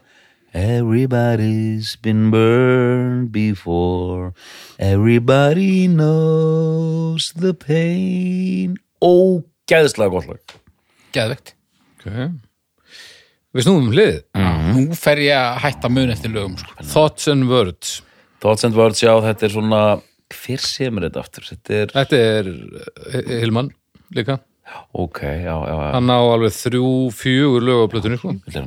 Everybody's been burned before. Everybody knows the pain. Ógæðslega gott lag Geðvegt. okay. Við snúum um hlið Nú fer ég að hætta mun eftir lögum, sko. Thoughts and Words Thoughts and Words, já, þetta er svona Hver semur þetta aftur? Þetta er, Þetta er eh, Hilman líka ok, já, já, já Hann á alveg þrjú, fjögur lög á plötunni sko. Er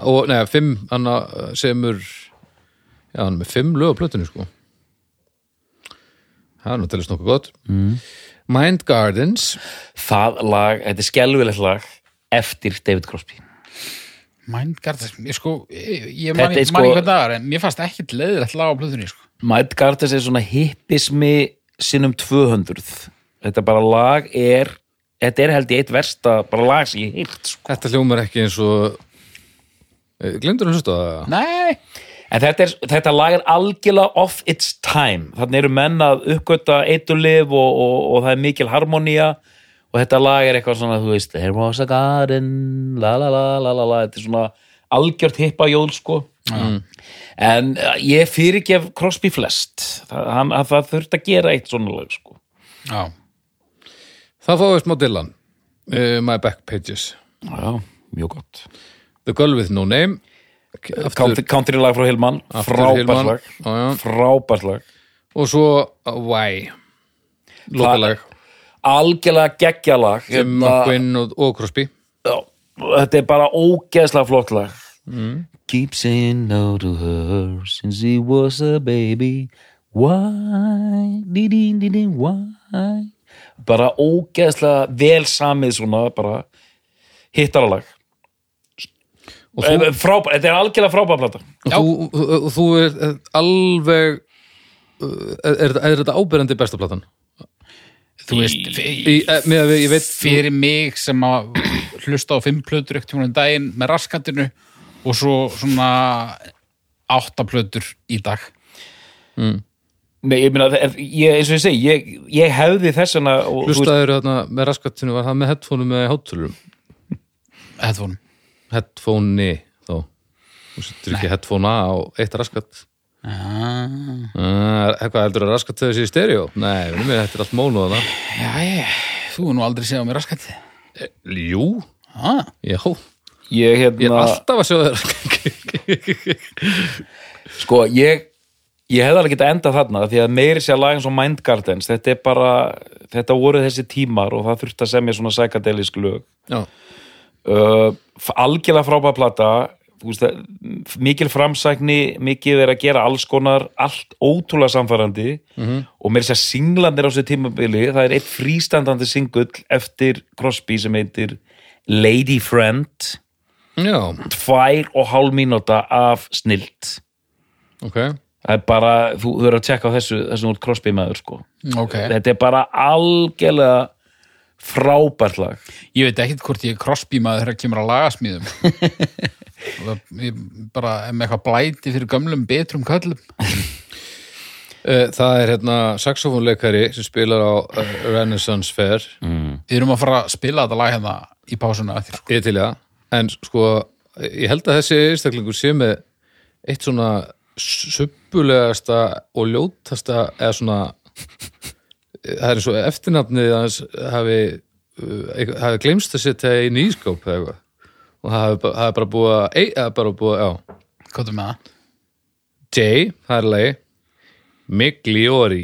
og neða, fimm, hann á- semur já, hann er með fimm lög á plötunni sko. það er nú telist nokkuð gott mm. Mind Gardens Það lag, þetta er skelvilegt lag Eftir David Crosby Mindgardens, ég sko, ég, ég man, er sko... ekki hvað það er, en mér fannst ekkit leiðilegt lag á plötunni, sko. Mind Gardens er svona hippismi sinnum 200 Þetta bara lag er Þetta er held ég eitt versta bara lag sem ég heilt sko. þetta hljómar ekki eins og glemdur hann hlusta það? Nei, En þetta, er, þetta lag er algjörlega off its time. Þannig eru menn að uppgöta eitulif og, og, og það er mikil harmonía og þetta lag er eitthvað svona, þú veist, there was a garden, la la la la la la, þetta er svona algjört hippa jól, sko. En uh, ég fyrirgef Crosby flest. Það, hann, að það þurft að gera eitt svona lag, sko. já, það fáið smá Dylan uh, My Back Pages Já, mjög gott. The Girl With No Name Country, country lag frá aftur frábært Hillman. lag. Frábært lag. og svo uh, Why? Lokalag. Algjörlega geggja lag. sem McQueen og, og Crosby. Þetta er bara ógeðslega flott lag. Keep saying no to her since he was a baby. Why, di-di, di-di, why? Bara ógeðslega vel samið svona bara hittaralag þú, Frábær, þetta er algjörlega frábær plata. Og þú, og þú er er alveg er, er, er þetta ábyrjandi besta platan? þú veist, Í, eh, með við, ég veit fyrir mig sem að hlusta á fimm plötur ekkert um daginn með raskatinu og svo svona átta plötur í dag. Nei, ég er- ég, eins og ég segi ég, ég hefði þessana og, þú veist, hlustaður þarna með raskatinu var það með headphone með háturum headphone headphone þá. Þú setur ekki headphone á eitt raskat. Ah, uh, eitthvað heldur að raskat þau sér í stereo? Nei, við mér þetta er allt mónu að það já, ég, þú er nú aldrei á mér raskati jú, ah, já, ég ég er hérna alltaf að sjá þér Sko, ég ég hefði alveg getað endað þarna því að meiri sér lag eins og Mind Gardens þetta er bara, þetta voru þessi tímar og það þurfti að semja svona psychedelisk lög. Já, uh, algjörlega frábæð plata. Þú veist, mikil framsækni mikið verið að gera alls konar allt ótrúlega samfærandi -hmm. og meiri sér singlandir á þessu tímabili það er eitt frístandandi singull eftir Crosby sem heitir Lady Friend. Já, tvær og hálf mínúta af snilt. Ok. Það er bara, þú verður að tjekka á þessu þessum út Crosby maður sko. Ok. Þetta er bara algjörlega frábært lag. Ég veit ekkert hvort ég er Crosby maður þegar kemur að ég bara er með eitthvað blæti fyrir gömlum betrum köllum. Eh, það er hérna saxofónleikari sem spilar á uh, Renaissance Fair. Við erum að fara að spila þetta lag hérna í pásuna eftir sko. ég til já, en sko ég held að þessi einstaklingur sé með eitt svona suppulegasta og ljótasta eða svona það er eins og eftirnafnið hans hafi, uh, hafi glemst að setja í nýskáp eða eitthvað. Og það hafi, hafi bara búið að, ei, hafi bara búið, já. Hvað er með það? J, það er lagi. Migliori.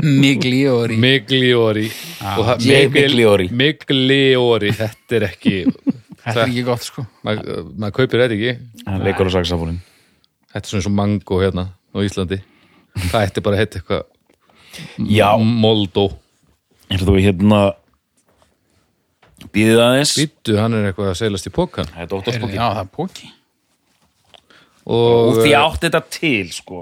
Migliori. Migliori. Það- J. Migliori. Migliori, þetta er ekki þetta er ekki gott sko. Maður mað kaupir þetta ekki. Hann leikur á saxafónin þetta er svona eins og mango hérna á Íslandi. Það ætti bara að heita eitthvað já, Moldó er þú hérna? Býðið aðeins. Býttu, hann er eitthvað að seilast í pókan það er dóttarspóki já, það er póki og og því eh, átt þetta til sko.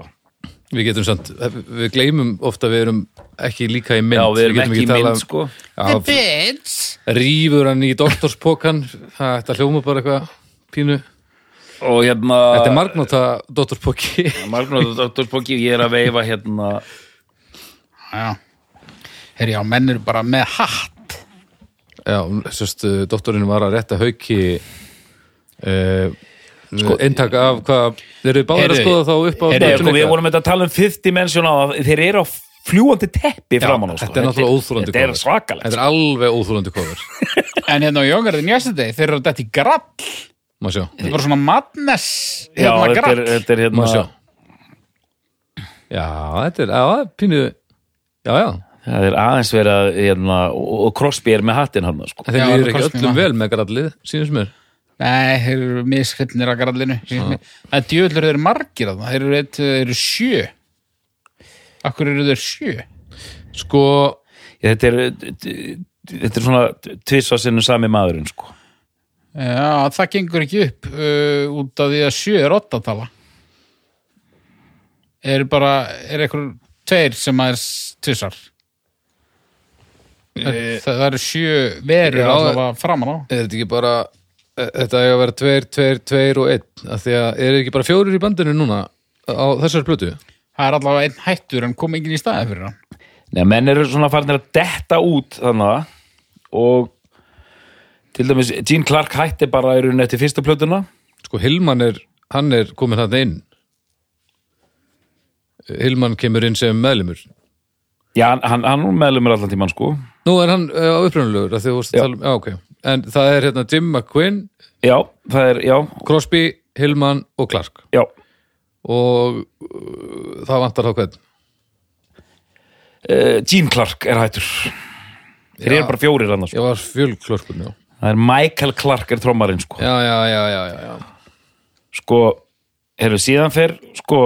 Við getum samt við gleymum ofta að við erum ekki líka í mynd. Já, við erum getum ekki í talað mynd um- sko. Já, bitch rífur hann í doktorspókan það ætti að hljóma bara eitthvað pínu. Og hérna þetta er margnóta doktorspóki margnóta dóttarspóki ég er að veifa hérna já. Herri, já, menn eru bara með hatt. Já, sérst, doktorinn var að rétta hauki uh, sko, eintak af hvað þeir eru báðir að skoða þá upp á spjöldunni sko, við vorum að tala um fifth dimension á það. Þeir eru á fljúandi teppi framan á sko. þetta er náttúrulega óþolandi þetta er svakalegt. Þetta er alveg óþúlandi kofur En hérna á Than Yesterday, þeir eru þetta í grall. Má sjá, Þetta er bara svona madness já, hérna þetta er, grall. þetta er má hérna sjá. Já, þetta er, já, það er pínu já, já, það er aðeins verið að hérna, og, og Crosby er með hattinn hann sko. en þeir það ekki öllum vel með grallið, sínum sem er Nei, þeir eru mishrifnir að grallinu. Það er djöðlur þeir eru margir að það Þeir eru, eitt, þeir eru sjö. Akkur eru þeir sjö? Sko, þetta er þetta er svona tvissa sinnum sami maðurinn sko. Já, það gengur ekki upp uh, út af því að sjö er ottatala Er bara er eitthvað tveir sem að er tvissar það, það eru sjö verur Já, allavega framan á. Er þetta ekki bara e- þetta er að vera tveir, tveir, tveir og einn? Af því að er ekki bara fjórir í bandinu núna á þessari plötu? Það er allavega einn hættur en kom enginn í staði fyrir hann. Nei, menn eru svona farin að detta út þannig og til dæmis Gene Clark hætti bara í rauninni eftir fyrsta plötuna. Sko Hilman er, hann er komin þarna inn Hilman kemur inn sem meðlimur. Já, hann, hann, meðlumur allan tímann sko. Nú er hann uh, á tala um, já ok. En það er hérna Jim McQuinn, Já, það er, Crosby Hilman og Clark. Já. Og uh, það vantar þá hvern? Uh, Gene Clark er hættur. Þeir eru bara fjórir annars fjölklörkun, já Það er Michael Clark er trommarinn sko. Já, já, já, já, já, já. Sko, hefur síðan fer sko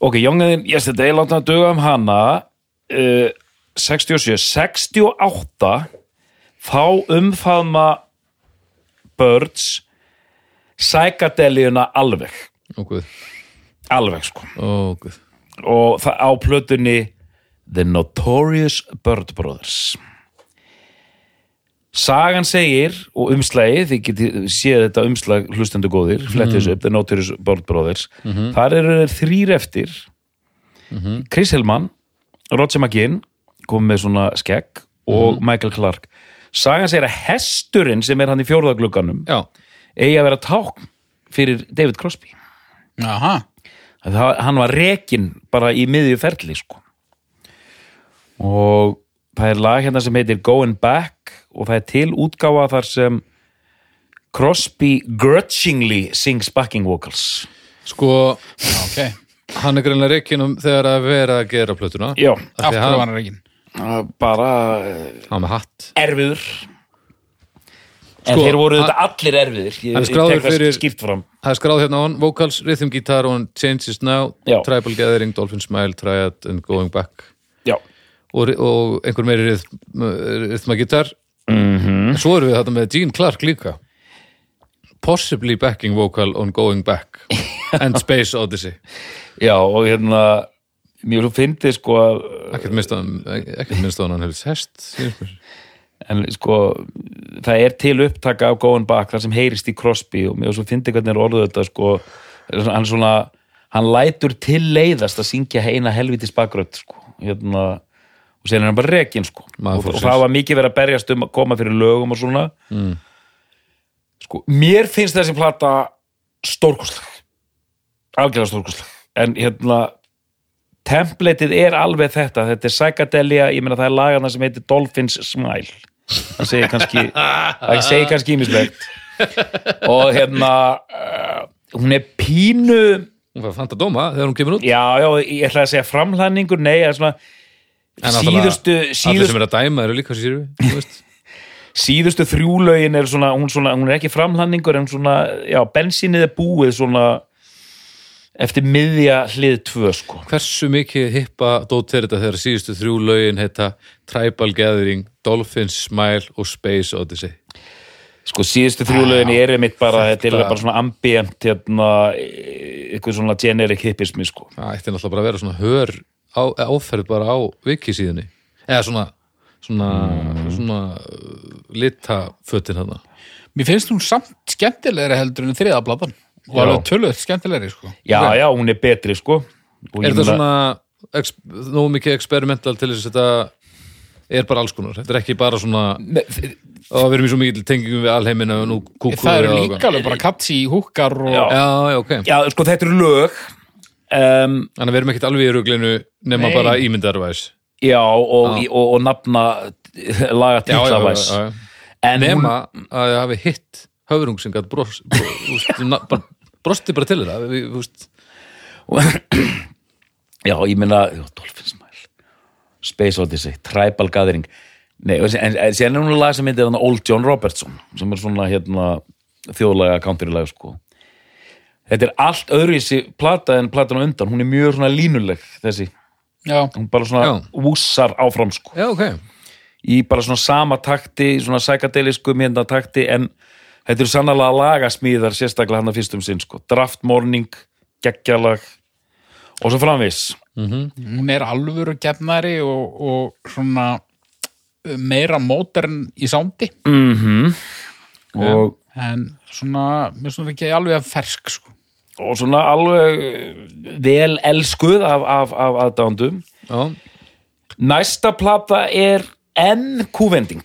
Ok, Youngin Yesterday láta að duga um hana. Uh, 67 68 þá umfaðma Birds psychedelíuna alveg. Guð, alveg sko. Guð. Og það á plötunni The Notorious Bird Brothers Sagan segir og umslagið, þið getið séð þetta umslag hlustendu góðir, flettið þessu upp The Notorious Bird Brothers. Þar eru þeir þrýr eftir. Chris Hillman Roger McGinn kom með svona skegg og Michael Clark. Sagan segir að hesturinn sem er hann í fjórðaglugganum eigi að vera tákn fyrir David Crosby. Aha, að það, hann var rekin bara í miðju ferli sko. og það er lag hérna sem heitir Going Back og það er til útgáfa þar sem Crosby grudgingly sings backing vocals. Sko ok. Hann er greinlega reikinum þegar að vera að gera plötuna. Já, Af hverju hann- var hann ekki bara eh, hann með hatt. erfiður. En Sko, þeir voru þetta allir erfiðir. Ég, ég tek það fyrir- skýrt fram. Það er skráð hérna á hann, vocals, rhythm guitar og changes now, Já. tribal gathering dolphin smile, triad and going back. Já, og, og einhver meiri rhythm, rhythm guitar mm en svo erum við þetta með Gene Clark líka. Possibly backing vocal on going back and Space Odyssey. Já og hérna mjög svo fyndið sko að ekkert minnst á hann ekkert minnst á hann hann hefði hest en sko það er til upptaka af Going Back þar sem heyrist í Crosby og mér svo fyndi hvernig er orðuð þetta sko hann svona, hann lætur til leiðast að syngja heina helvitis bakrödd sko, hérna og sen er hann bara rekin sko. Og, og það var mikið verið að berjast um að koma fyrir lögum og svona. Mm. sko, mér finnst þessi plata stórkostleg. Algjörlega stórkostleg. En hérna templateið er alveg þetta. Þetta er psychedelia, ég meina það er lagana sem heitir Dolphins Smile. Það segir kannski það segir kannski ímislegt og hérna uh, hún er pínu hún var fant að dóma þegar hún kemur út. Já, já, ég ætla að segja framhlæningur nei, það er svona síðustu, allir sem er að dæma eru líka við síðustu þrjúlaugin er svona hún, svona, hún er ekki framhlæningur en svona, já, bensínið er búið svona eftir miðja hlið tvö, sko. Hversu mikið hippa dót er þetta þegar síðustu þrjú lögin heita Tribal Gathering, Dolphins Smile og Space Odyssey? Sko síðustu þrjúlaugin er einmitt bara, þetta er bara svona ambient hérna, eitthvað svona generic hippismi sko. það ætti náttúrulega bara að vera svona hör á, áferð bara á viki síðunni eða svona svona, svona uh, litafötin hann Mér finnst hún samt skemmtilegri heldur en þriða platan. Og alveg tölvöld skemmtilegri sko. Já, já, hún er betri sko. Og er meina- svona nógu mikið experimental til þess að þetta er bara alls konar, þetta er ekki bara svona og við erum í svo mikil tengingum við alheimina og nú kúkur það eru líka alveg bara katsi í húkar og Já. Já, já, ok, Já, sko, þetta eru lög um, þannig að við erum ekkert alveg í ruglinu nema Nei. bara ímyndarvæs Já, og, og, og nafna laga hún, nema að það hafi hitt höfrung sem gætt bros, bros, úst, na, bara, brosti bara til úst, já, ég meina já, Dolphin Smile Space Odyssey, Tribal Gathering. Nei, en, síðan er hún lag sem heitir Old John Robertson sem er svona hérna þjóðlega countrylag sko Þetta er allt öðruvísi plata en platan á undan, hún er mjög svona línuleg þessi, já, hún bara svona Já. vússar áfram sko. Já, ok. Í bara svona sama takti, svona psychedelisku mynda takti en þetta eru sannlega lagasmíðar sérstaklega hann að fyrstum sinn sko. Draft Morning, geggjalag og svo framvis hún er alvöru gefnari og, og svona meira mótern í sándi mm og, en svona, mér svona ekki alveg að fersk sko. Og svona alveg vel elskuð af, af, af aðdándum Já, næsta plata er enn kúvending.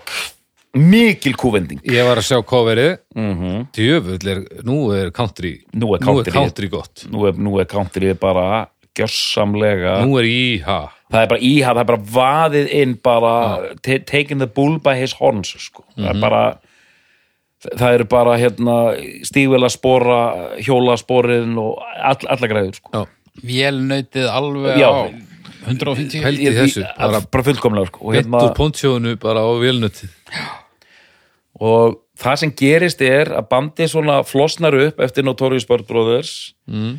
Mikil kúvending. Ég var að sjá coverið. Mm -hmm. djöfull er, nú er country. Nú er nú er country. country gott. Nú er, nú er countryð bara gjössamlega nú er íha. Það er bara íhaf, það er bara vaðið inn bara, ta- taking the bull by his horns sko. það er bara það eru bara hérna stígvela spora, hjóla sporin og all, alla græður sko. Já, vélnautið alveg Já. á 150 Pældi í þessu, bara, bara fullkomlega sko. og, hérna, úr pontsjónu bara á vélnutið og það sem gerist er að bandi svona flosnar upp eftir Notorious Bird Brothers mm.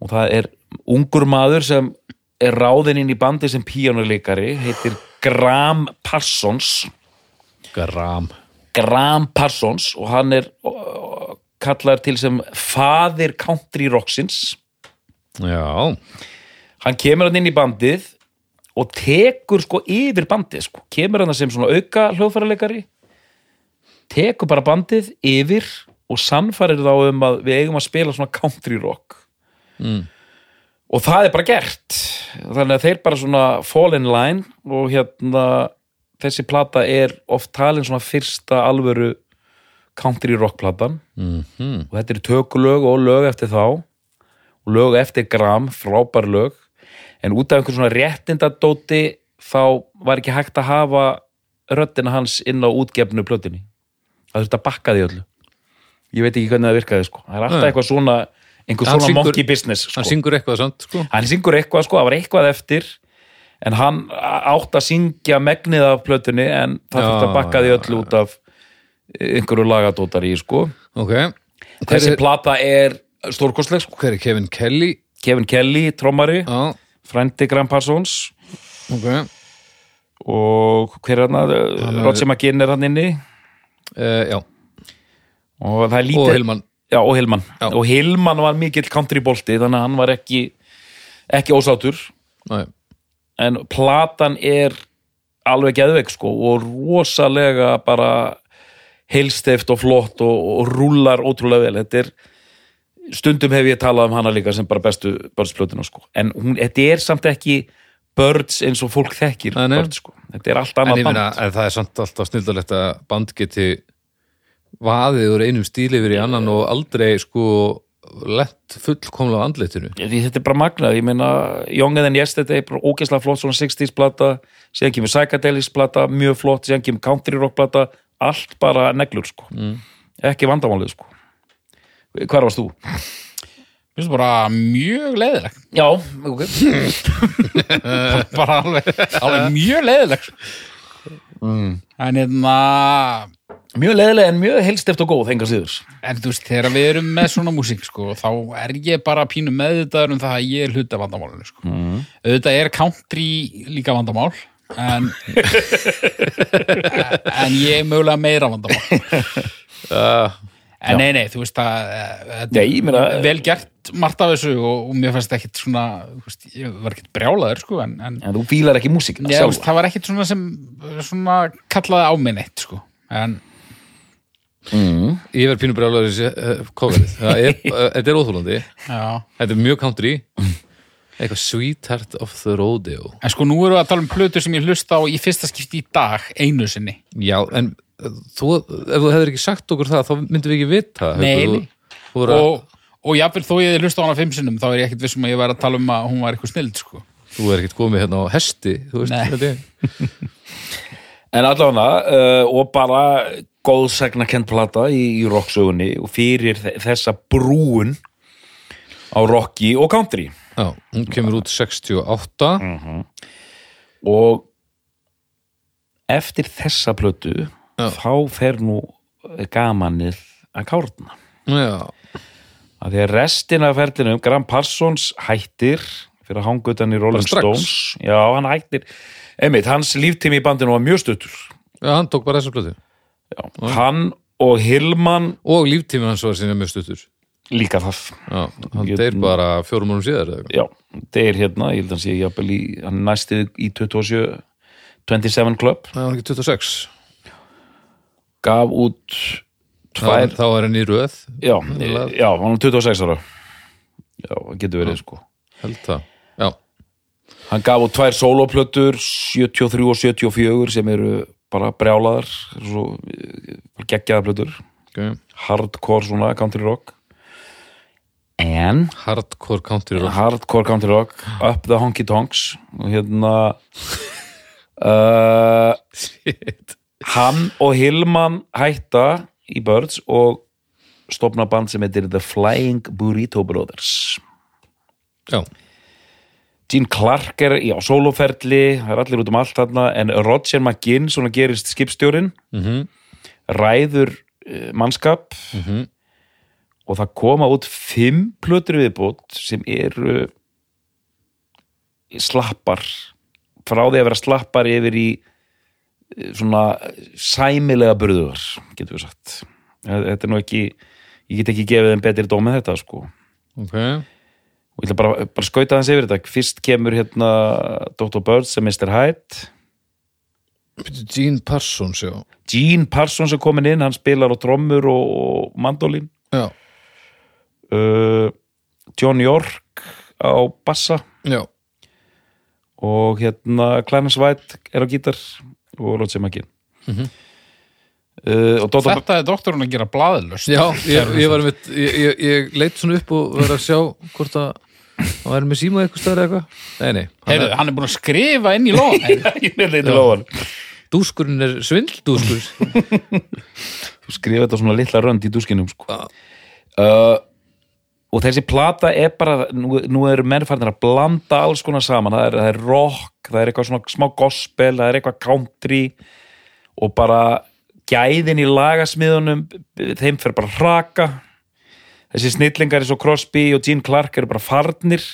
og það er ungur maður sem er ráðinn inn í bandi sem píjónuleikari heitir Graham Parsons Gram Graham Parsons og hann er kallar til sem faðir country rocksins Já, hann kemur hann inn í bandið og tekur sko yfir bandið sko. kemur hann sem svona auka hljóðfæraleikari tekur bara bandið yfir og sannfærir þá um að við eigum að spila svona country rock Mm. og það er bara gert þannig að þeir bara svona fall in line og hérna þessi plata er oft talin svona fyrsta alvöru country rock platan. Mm og þetta eru tökulög og lög eftir þá. Og lög eftir gram, frábær lög. En út af einhver svona réttindadóti þá var ekki hægt að hafa röddina hans inn á útgefnu plötinni það þurfti að bakka því öllu. Ég veit ekki hvernig það virkaði sko. Það er alltaf Nei. eitthvað svona einhver svona syngur- monkey business sko. hann syngur eitthvað samt sko. Hann syngur eitthvað sko, það var eitthvað eftir en hann átt að syngja megnið af plötunni en það þurfti að bakka því öllu út af einhverju lagadótar í sko. Ok, hver þessi er, plata er stórkostleg sko. hver er Kevin Kelly? Kevin Kelly, trommari, Já, frændi Graham Parsons. Ok. Og hver er hann er- Roger McGinn er hann inni. Uh, Já, og það er lítið og Hilman Já, og Hilman. Og Hilman var mikill countrybolti þannig að hann var ekki ekki ósátur Nei. En platan er alveg geðveik sko og rosalega bara heilsteift og flott og, og rúlar ótrúlega vel. Þetta er stundum hef ég talað um hana líka sem bara bestu börnsplötuna sko. En hún, þetta er samt ekki börns eins og fólk þekkir börns sko. Þetta er allt En annað band. að það er samt alltaf snildalegt að band geti vaðið úr einum stíl yfir í annan og aldrei sko lett fullkomlega andlitinu. Því þetta er bara magnað, ég meina Younger Than Yesterday, ógeðslega flott svona 60s plata, síðan kemur Psychedelics plata mjög flott, síðan kemur Country Rock plata allt bara neglur sko. Mm. ekki vandamálið sko. Hvar varst þú? Mér finnst bara mjög leiðileg Já, ok. Bara alveg, alveg mjög leiðileg mm. en hérna Mjög leðilega en mjög helsteft og góð, enga síður en þú veist, þegar við erum með svona músík sko, þá er ég bara pínu meðvitaður um það að ég er hluta vandamálinu sko. mm. auðvitað er country líka vandamál en en ég er mögulega meira vandamál uh, en nei, nei, þú veist að eh, þetta er vel gert margt af þessu og, og mér fannst ekkit svona veist, ég var ekkit brjálaður sko, en, en En þú fílar ekki músíkina Já, veist, sjálfa það var ekkit svona sem svona kallaði á mig neitt sko. en mm. Ég verð pínu brjálaður þessi uh, coverið Það Þetta er óþúlandi já, Þetta er mjög country. Eitthvað Sweetheart of the Rodeo. En sko, nú erum við að tala um plötur sem ég hlusta á í fyrsta skipti í dag, einu sinni. Já, en uh, þú, ef þú hefur ekki sagt okkur það, þá myndum við ekki vita Nei, þú, þú Og, og jafnvel þó ég hefði hlusta á hana fimm sinnum, þá er ég ekkert vissum að ég væri að tala um að hún var eitthvað snild, sko. þú er ekkert komið hérna á hesti þú veist, þetta er En allavega, uh, og bara góðsagna kent plata í, í rocksögunni og fyrir þe- þessa brúun á rocki og country. Já, hún kemur út 68 Og eftir þessa plötu, Já. þá fer nú gamanið að kárna. Já, Að því að restina af ferlinum, Graham Parsons hættir fyrir að hanga utan í Rolling? Stones. Já, hann hættir. Einmitt, hans líftími í bandinu var mjög stuttur. já, hann tók bara þessa plötu Já. Hann og Hillman og líftíminn hans var sinni mjög stuttur. Líka það. Já, hann deyr bara fjórum múnum síðar. Já, er hérna, ég held að hann sé jafnvel í, hann næsti í 27, 27 Club, Það var ekki 26 gaf út tvær, þá er hann í röð. Já, já, hann er 26 ára. Já, það getur verið, sko. held það. Já, Hann gaf út tvær soloplötur, 73 og 74, sem eru bara brjálaðar, svo, eh, geggjaða plötur, ok. Hardcore svona country rock. En? Hardcore country rock. Hardcore country rock. Up the Honky Tonks. Og hérna uh, hann og Hillman hætta í Birds og stopna band sem heitir The Flying Burrito Brothers. Já, Gene Clark er í á sóloferli það er allir út um allt þarna en Roger McGinn, svona gerist skipstjórin Mhm. ræður uh, mannskap. Mhm. og það koma út fimm plötur viðbútt sem eru slappar. Frá því að vera slappar yfir í eh, svona sæmilega burðugar, getur við sagt. Þetta er nú ekki ég get ekki gefið þeim betri dómið þetta sko. Ok og ég ætla bara, bara skauta hans yfir þetta fyrst kemur hérna Dr. Bird sem Mr. Hyde Gene Parsons, já Gene Parsons er komin inn, hann spilar á trommur og, og mandolin Já, uh, John York á bassa já, og hérna Clarence White er á gítar og Roger McGinn Mhm. uh, og Dr. Þetta er doktorinn að gera blaðlust. já ég, ég ég, ég, ég leit svona upp og var að sjá hvort að hann væri með síma eitthvað stöður eitthvað? Nei, nei, hann Heyrðu, er, hann er búin að skrifa inn í lóðan. ég er leitur á hann dúskurinn er svindldúskur þú skrifa þetta svona litla rönd í dúskinum sko. Uh, og þessi plata er bara nú, nú eru mennfarnir að blanda alls konar saman, það er, það er rock það er eitthvað svona smá gospel, það er eitthvað country og bara gæðin í lagasmiðunum þeim fer bara að hraka þessi snillingar eins og Crosby og Gene Clark eru bara farnir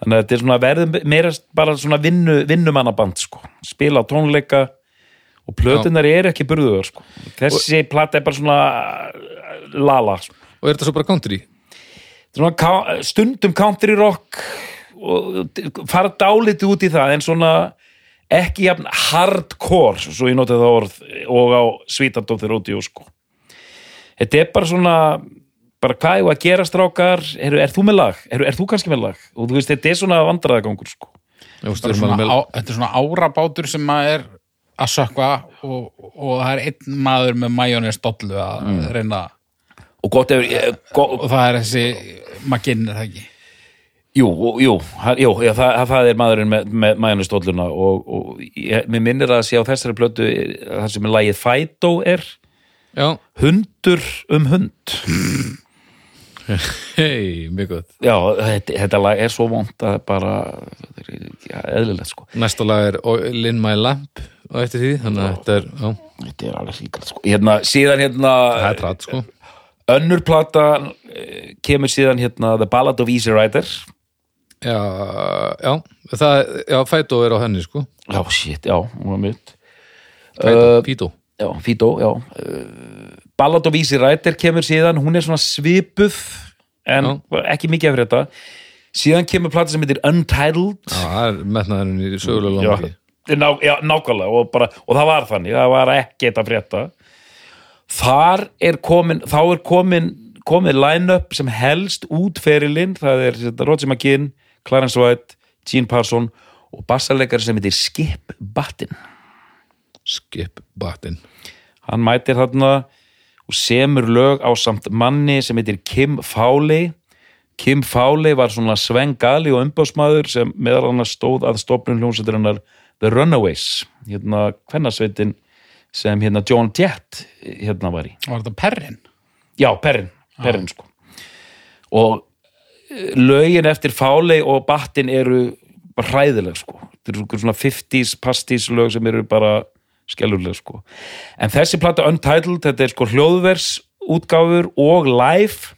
þannig að þetta er svona verðum meira bara svona vinnu, vinnumannaband sko, spila á tónleika og plötunar eru ekki burðuður sko. þessi plata er bara svona uh, lala sko. og er þetta svo bara country svona stundum country rock og fara dálítið út í það en svona ekki jafn hardcore svo ég notið það orð og á svítandóttir út í sko. þetta er bara svona bara hvað er að gera strákar? Er, er þú með lag, er, er þú kannski með lag? Og þú veist þetta er svona vandræðagangur sko. Þetta er svona árabátur sem að er að sökva og, og það er einn maður með majónis dollu að Mm. reyna og gott ef eh, go, og það er þessi maginn er það ekki? Jú, jú, jú já, það, það er maðurinn með, með majónistólluna og, og ég, mér minnir að sé á þessari plötu það sem er lagið Fido er Já, hundur um hund hei, mjög gott. Já, þetta, þetta lag er svo vond að bara þetta er ja, eðlilegt sko. Næsta lag er Lin My Lamp og eftir því, þannig að þetta er já, Þetta er alveg ríkalt sko. Hérna, Síðan hérna það er trætt sko. önnur plata eh, kemur síðan hérna The Ballad of Easy Rider. Já, já, það, já, Fætó er á henni sko. Já, shit, já, hún var mitt. Fætó, Pító Já, Fido, já. Uh, Ballad of Easy Rider kemur síðan hún er svona svipuð en ekki mikið af þetta. Síðan kemur plata sem heitir Untitled. Já, það er metnaðurinn í sögulega já, langi. Ná, já, nákvæmlega og, bara, og það var þannig, það var ekki þetta frétta. Þar er komin þá er komin komið line-up sem helst út ferilinn, það er þetta, Roger McGinn Clarence White, Gene Parson og bassarleikari sem heitir Skip Battin skip batinn hann mætir þarna og semur lög á samt manni sem heitir Kim Fowley. Kim Fowley var svona svengali og umbásmaður sem meðal annars stóð að stofnun hljómsveiturinnar The Runaways hérna kvennasveitin sem hérna John Jett hérna var í. Var þetta perrin? Já, Perrin, Perrin sko. Og eh, lögin eftir Fáli og Battin eru hræðileg sko. Þetta eru svona 50s pastís lög sem eru bara skelluleg sko. En þessi plata Untitled, þetta er sko hljóðvers útgáfur og live.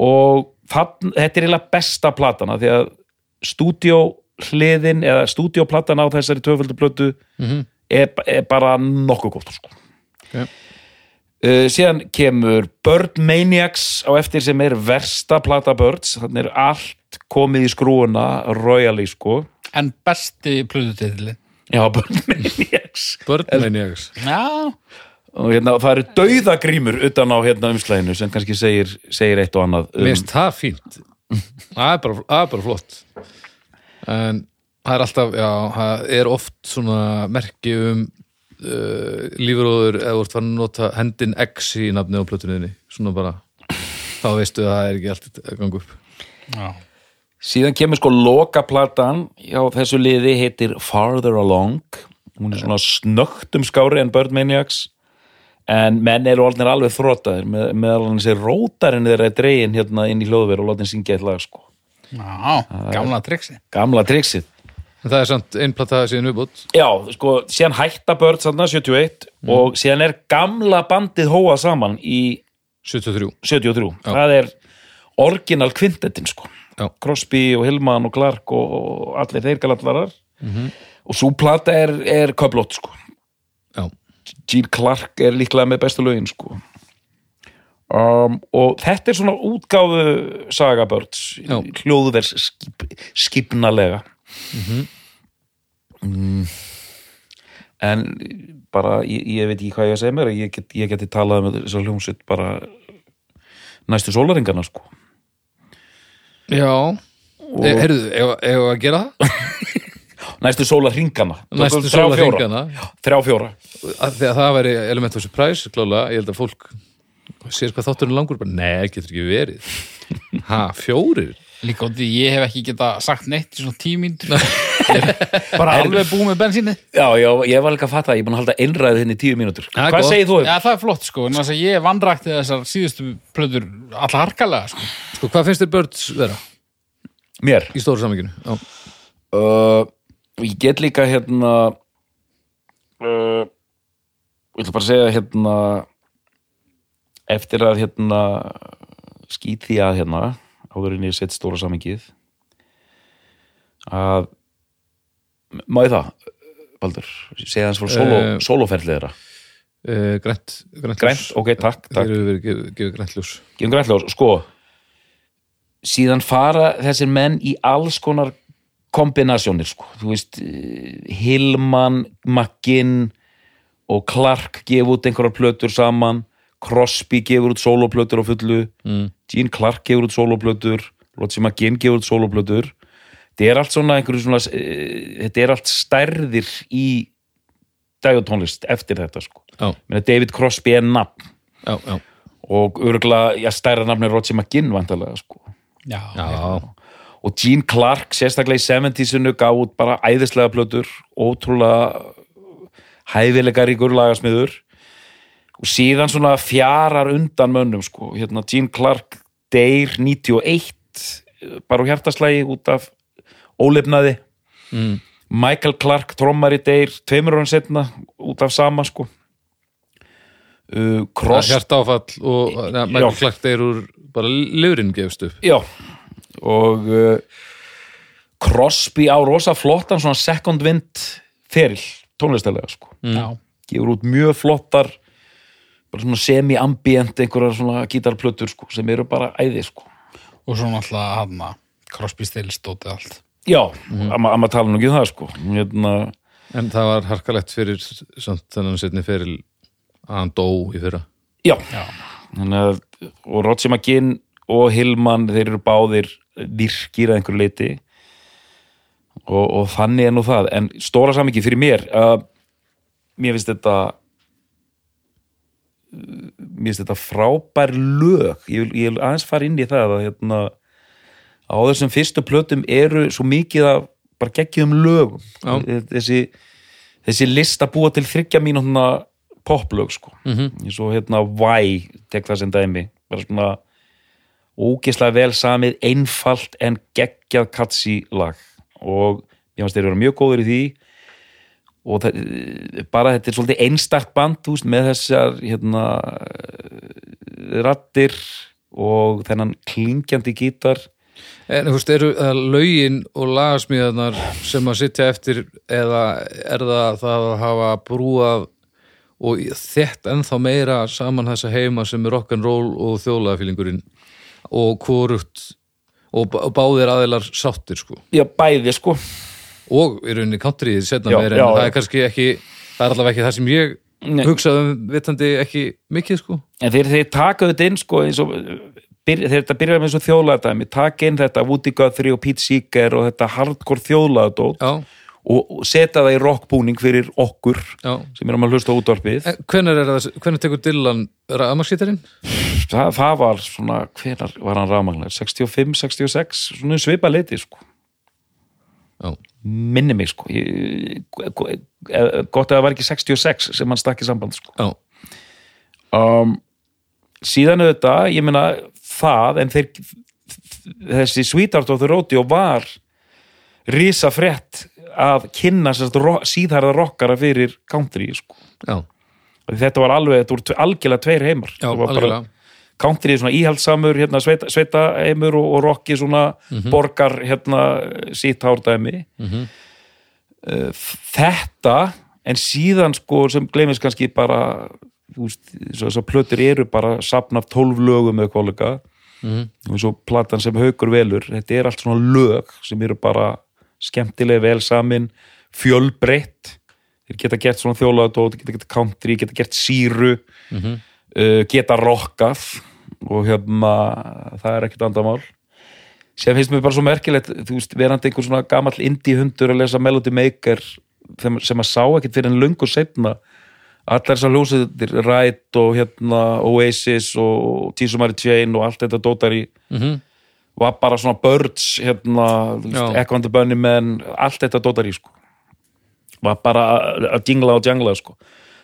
Og þann, þetta er eiginlega besta platana því að stúdíó hliðin eða stúdíóplatan á þessari tvöföldu plötu er, er bara nokkuð gótt sko. Okay. Uh, síðan kemur Bird Maniacs á eftir sem er versta plata Birds, þannig er allt komið í skrúuna royally sko. En besti plöðutitli já, Bird Maniacs Birdmaniacs Já, og hérna, það eru dauðagrímur utan á hérna umslæðinu sem kannski segir, segir eitt og annað um, Mér finnst það fínt. Það er bara, það er bara flott. En það er alltaf Já, það er oft svona merki um uh, lífuróður eða þú ert farin að nota hendin X í nafni á plötuninni svona bara þá veistu að það er ekki allt að ganga upp. Já síðan kemur sko lokaplatan já, þessu liði heitir Farther Along. Hún er svona snögtum skári en Bird Maniacs. En menn eru alveg þrótaðir með, meðal hann sér rótarinn þeirra dregin hérna inn í hljóðveru og látin syngja eitt lag sko. Já, gamla triksi gamla triksið. En það er samt einplata síðan uppbútt Já, sko, síðan hætta börn þarna 71 og síðan er gamla bandið hóa saman í 73 73. Já. Það er orginal kvintetin, sko. Crosby og Hillman og Clark og, og allir þeir galallarar. Og svo plata er, er köflótt, sko. Já, Gene Clark er líklega með bestu lögin, sko. Um, og þetta er svona útgáfu sagabörns Já. hljóðvers skip, skipnalega mm. en bara ég, ég veit ekki hvað ég að segja mér ég, get, ég geti talað með þessar hljómsveit bara næstu sólaringarna sko Já e, Heyrðu, ef ef að gera það? næstu sólarringana Næstu Þrjá, fjóra. sólarhringana. þrjá fjóra Af Því að það væri element of surprise klálega, ég held að fólk sér hvað þátturinn langur, bara nei, getur ekki verið Ha, fjórir? Líka ég hef ekki geta sagt neitt í svona tímíndur Bara alveg búið með bensinni já, já, ég var líka að fatta, ég er búin að halda einræðið henni í tíu mínútur er hvað segir þú? Já, það er flott sko, en þess að ég vandrækti þessar síðustu plöður alla harkalega sko. Sko, hvað finnst þér Birds vera mér? í stóru saminginu? Já, uh, ég get líka hérna uh, ég ætla bara að segja hérna eftir að hérna skýt því að hérna áður en ég sett stóra samingið að má ég það Baldur, segja hans frá sóló, Eh, sólóferðið þeirra. uh, grænt, grænt, Grænt, ok, takk, takk. Þeir eru verið gefið, gefið grænt ljós. Gefum græntljós, sko síðan fara þessir menn í alls konar kombinasjónir, sko. Þú veist, eh, Hillman McGinn og Clark gefa út einhverjar plötur saman. Crosby gefur út sólóplötur á fullu. Mm. Gene Clark gefur út sólóplötur Roger McGinn gefur út sólóplötur þetta er allt svona einhverju svona eh, þetta er allt stærðir í dægutónlist eftir þetta sko Já, Meina, David Crosby er nafn já, já, og örgulega, stærra nafn er Roger McGinn vantarlega, sko. Já, já. Og Gene Clark, sérstaklega í 70-sinu, gaf út bara æðislega plötur, ótrúlega hæfilega ríkur lagasmiður og síðan svona fjarar undan mönnum, sko. Hérna, Gene Clark deyr 91 bara á hjartaslægi út af ólefnaði. Mm. Michael Clark, trommari, deyr tveimur árum setna út af sama, sko. Uh, Cross Hjarta áfall og neða, Já. Michael Clark deyr úr bara lifurinn gefst upp Já, og uh, Crosby á rosa flottan svona second wind feril, tónlistalega sko. já. gefur út mjög flottar bara svona semi-ambient einhverjar svona gítarplötur sko, sem eru bara æði sko. Og svo náttúrulega hann að Crosby Stills stótið allt Já, mm -hmm. að maður tala nú ekki um það sko. hérna, En það var harkalegt fyrir samt þennan setni feril að hann dó í fyrra. Já, Já, að, og Roger McGinn og Hillman, þeir eru báðir virkir að einhverju leiti og, og þannig er nú það. En stóra samingi fyrir mér að mér finnst þetta mér finnst þetta frábær lög. Ég vil, ég vil aðeins fara inn í það að hérna, á þessum fyrstu plötum eru svo mikið að bara geggjum lögum. Já. þessi, þessi lista búa til þryggja mínúna poplög sko. Mhm. eins og hérna Why tek það sem dæmi. Bara svona ógeðslega vel samið, einfalt en geggjað katsi lag og ég fannst þeir eru mjög góður í því. Og það, bara þetta er svolítið einstakt band veist, með þessar hérna, rattir og þennan klingjandi gítar En þú veist, eru það lögin og lagasmíðarnar sem að sitja eftir eða er það það að hafa brúað og þett ennþá meira saman þessa heima sem er rock'n'roll og þjólaðafílingurinn og hvorugt og bá- og báðir aðeilar sáttir sko? Já, bæði sko. Og í rauninni countryið setna meira en já, það er kannski ekki það er allavega ekki það sem ég Nei. hugsaði um vitandi ekki mikið sko. En þeir, þeir taka þetta inn sko eins og byr, þeir þetta byrjar með svo þjóðlaðdæmi taka inn þetta Woody Guthrie og Pete Seeger og þetta hardcore þjóðlaðdót Já, og, setja það í rockbúning fyrir okkur já. sem erum að hlusta á útvarpið. Er það, hvenær tekur Dylan rafmaskítarinn? það, það var svona, hvenar var hann rafmagnar 65, 66, svona svipa leiti sko, Já, minni mig sko. Ég, gott að það var ekki 66 sem hann stakk í samband sko. Um, síðan auðvitað, ég meina það, en þeir þessi Sweetheart of the Rodeo var risa frétt að kynna ro, síðhærða rockara fyrir country sko. þetta var alveg, þetta voru algjörlega tveir heimar. Já, bara- country svona íhaldsamur, hérna, sveita, sveita heimur og, og rocki svona borgar hérna sítt hárdæmi. Mhm. uh, þetta en síðan sko sem gleymist kannski bara þú veist, þessar plötur eru bara sapn af tólf lögum eða kollega Mhm. og svo platan sem haukur velur þetta er allt svona lög sem eru bara skemmtilega vel samin fjölbreytt þeir geta gert svona þjólaðadót, geta gert country geta gert síru Mhm. uh, geta rockað og hérna það er ekkert andamál sem finnst mér bara svo merkilegt þú veist, verandi einhver svona gamall indie hundur að lesa Melody Maker sem, að sá ekkert fyrir en löngu setna allar þessar hljómsveitir Rætt og hérna Oasis og Tísu Mari Chain og allt þetta dótar í Mhm. var bara svona Birds hérna, and the Bunnymen allt þetta dótar í sko. Var bara að- að jingla og jangla sko.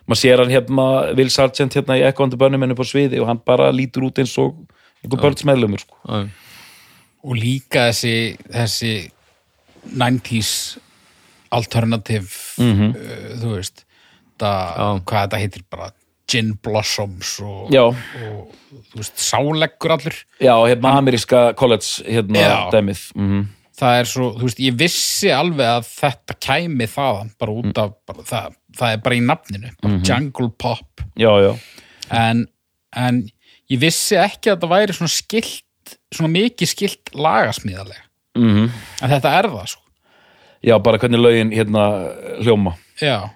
Maður sér hann hérna Will Sargent hérna í Echo and the Bunnymen upp á sviði og hann bara lítur út eins og einhver Birds meðlumur sko. Já, og líka þessi, þessi 90s alternative Mhm. uh, þú veist það, Já. hvað þetta heitir bara Gin Blossoms og, og þú veist, sáleggur allur. Já, hérna ameríska college hérna Já. dæmið. Mm það er svo, þú veist, ég vissi alveg að þetta kæmi þaðan bara út af, bara, það, það er bara í nafninu bara jungle pop. Já, já, en, en ég vissi ekki að þetta væri svona skilt svona mikið skilt lagasmíðalega mm en þetta er það sko. Já, bara hvernig lögin hérna hljóma. Já,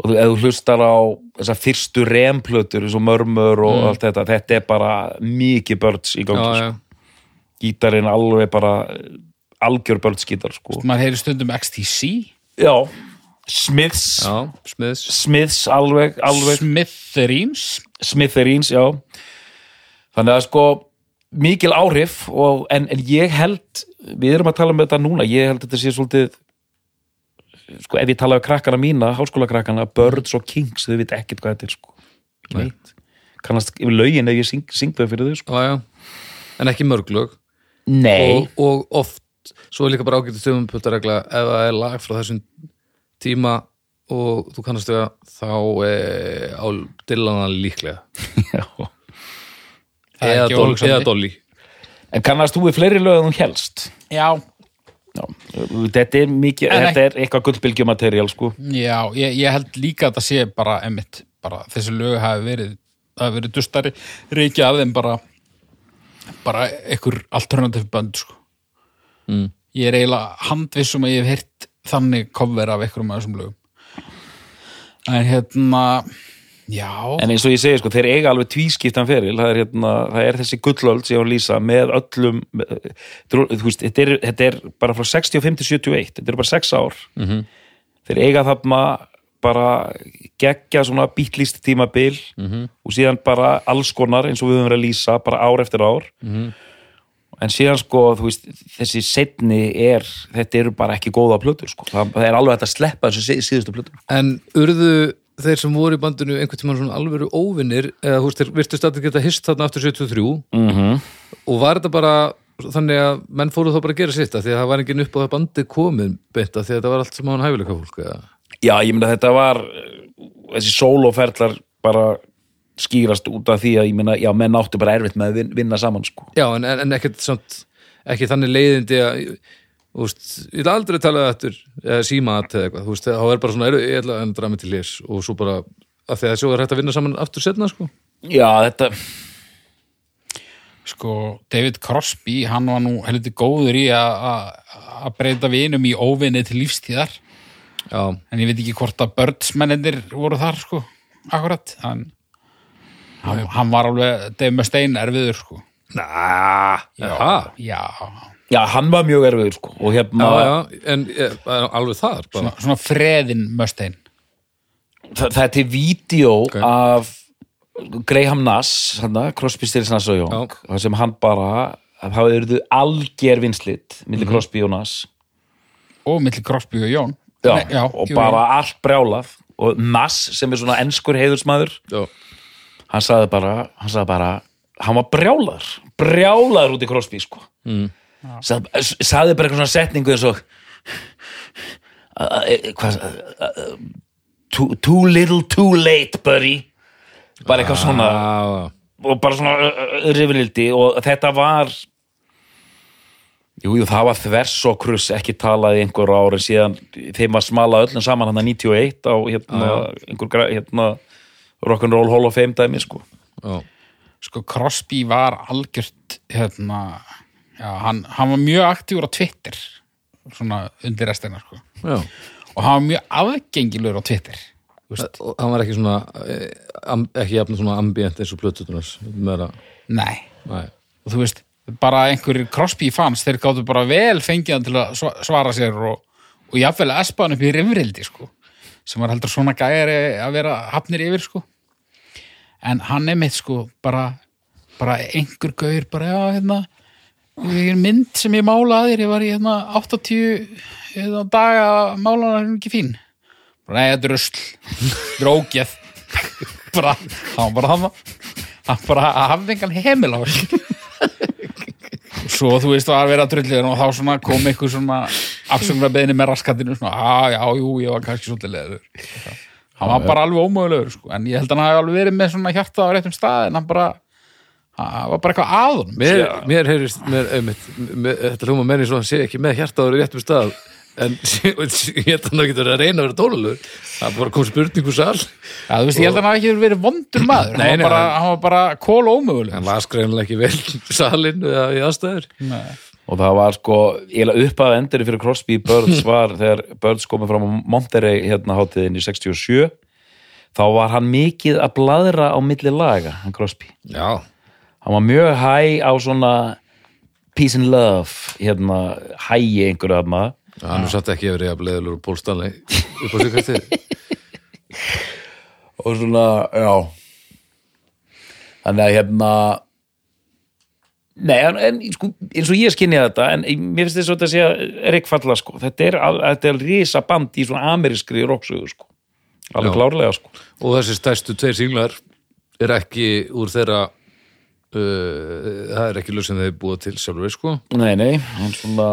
og þú, þú hlustar á þessar fyrstu remplötur eins og mörmur og allt þetta, þetta er bara mikið börns í gangi já, sko. gítarinn alveg bara algjör börnsgítar sko. maður heyri stundum XTC já, Smiths. Já smiðs Smiths alveg, alveg. Smithereens. Smithereens, já. Þannig að sko mikil áhrif og, en, en ég held við erum að tala um þetta núna ég held að þetta sé svolítið sko ef ég tala um krakkana mína, háskólakrakkana Birds og Kings, þau veit ekkert hvað þetta er sko. Ekki Nei. neitt. Kannast yfir lögin ef ég syng, syng þau fyrir þau sko. Já, já. en ekki mörg lög. Nei, og, og oft, svo er líka bara ágætið stöfumputaregla ef það er lag frá þessum tíma og þú kannast við að þá e, á dillana líklega. Það er eða, ekki dol, óhugsandi. eða dolly. En kannast þú við fleiri lög en þú helst já, Já, þetta er mikið, En þetta er eitthvað gullbylgjumateriál sko já ég, ég held líka að það sé bara emmitt, bara þessi lög hafi verið hafi verið dustari reykja af þeim bara bara einhver alternative band sko. mm. ég er eiginlega handvissum að ég hef heyrt þannig cover af einhverjum af þessum lögum en hérna Já, en eins og ég segi, sko, þeir eiga alveg tvískiptan feril, það er, hérna, það er þessi gullöld sem ég var að lýsa með öllum með, veist, þetta er, þetta er bara frá 65 til 71, þetta er bara 6 ár. -hmm. þeir eiga þarna bara geggja svona bítlýst tímabil -hmm. og síðan bara alls konar eins og við höfum verið að lýsa bara ár eftir ár. -hmm. en síðan sko, veist, þessi setni er, þetta eru bara ekki góða plötur, sko, það, það er alveg hægt að sleppa þessu sí- síðustu plötur En urðu þeir sem voru í bandinu einhvern tímann svona alvöru óvinnir eða þú veist, þeir virtust að geta hist þarna aftur 73 mm -hmm. og var þetta bara þannig að menn fóru þá bara að gera sitt af því að það var enginn upp á það bandið komin beint af því að þetta var allt sem á hann hæfileika fólk eða? Já, ég meina þetta var þessi sólóferðlar bara skýrast út af því að ég meina, já, menn áttu bara erfitt með að vin- vinna saman, sko. Já, en, en, ekkert samt ekki þannig leiðindi að veist, ég ætla aldrei að tala eftir eða símat eða eitthvað, þú veist, þá er bara svona er, ég ætla að endra mig til hlis og svo bara að því að svo er hægt að vinna saman aftur setna sko. Já, þetta, sko, David Crosby, hann var nú heldur góður í að- að að breyta vinum í óvinni til lífstíðar. Já, en ég veit ekki hvort að börnsmennir voru þar, sko, akkurat. En hann, hann var alveg Dave Mustaine erfiður, sko. Næ, já, já, já, hann var mjög erfiður, sko, og hérna, já, já, en e, alveg þar bara. svona, svona freðin Mustaine. Það, það er til vídeo Ok. af Graham Nass, Crosby, Stills, Nass og Young, Já. sem hann bara hafði eruðu alger vinslit millir Crosby og Nass. Og milli Crosby og Jón já, Nei, já, og jú, bara allt brjálað. Og Nass sem er svona enskur heiðursmaður Já, hann sagði bara, hann sagði bara hann var brjálar, brjálar út í Crosby sko. Mm. sagði, sagði bara eitthvað svona setningu eins og uh, too, too little too late buddy. Bara eitthvað svona. Já, og bara svona rifrildi og þetta var jú, jú, það var þvers og kruss ekki talað í einhver ári síðan þeim var smala öllum saman hann að 91 á hérna, einhver gra- hérna, rock'n'roll hall of fame dæmi sko. Já, sko Crosby var algjört hérna já, hann, hann var mjög aktífur á Twitter svona undir restina sko. og hann var mjög aðgengilegur á Twitter. Og hann var ekki svona am, ekki jafn svona ambient eins og plötutunars meira, nei, næ, og þú veist bara einhverjir Crosby fans, þeir gáttu bara vel fengið hann til að sva- svara sér og, og jafnvel espa hann upp í rifrildi sko, sem var heldur svona gæri að vera hafnir yfir sko en hann er mitt sko bara, bara einhver gaur bara já hérna mynd sem ég mála að þér ég var í hérna 80 hérna, daga að mála hann ekki fín? Bara nei, þetta rusl þetta er ógeð bara, hann bara hann hann bara hafði engan heimil á svo þú veist var að vera trulliður og þá kom eitthvað svona afsöngna beðinni með raskatinu svona, að já, jú, ég var kannski svolítið leður hann var bara alveg ómögulegur sko. en ég held að hann hafi alveg verið með svona hjarta á réttum stað en hann bara hann var bara eitthvað aðun mér, mér heyrist mér, einmitt, mér, þetta hljóma menni svo hann sé ekki með hjartaður í réttum stað en ég held að hann getur að reyna að vera tólulegur það bara kom spurningu sal. Já, þú veist, ég held að hann hafi ekki verið vondur maður. Nei, hann, nei, var bara, hann- var bara kól ómögulegur. Hann las greinlega ekki vel salin eða í aðstæður. Nei. Og það var sko, eiginlega upp að enduri fyrir Crosby Birds var þegar Birds komið fram á Monterey hérna hátíðin í 67 þá var hann mikið að bladra á milli laga, hann Crosby. Já, hann var mjög hæ á svona peace and love hérna, hægi einhverju að maður hann er satt ekki yfir að bleðalur og pólstanleg upp á sig kvæsti og svona, já. Þannig að hérna nei, en, en sko, eins og ég skinni þetta en mér finnst að þetta sé að reikfalla sko, þetta er, þetta er risa band í svona amerískri rocksögu sko. Alveg klárlega sko. Og þessi stærstu tveir singlar er ekki úr þeirra uh, það er ekki lög sem þeir búa til sjálfur sko. Nei, nei, hann svona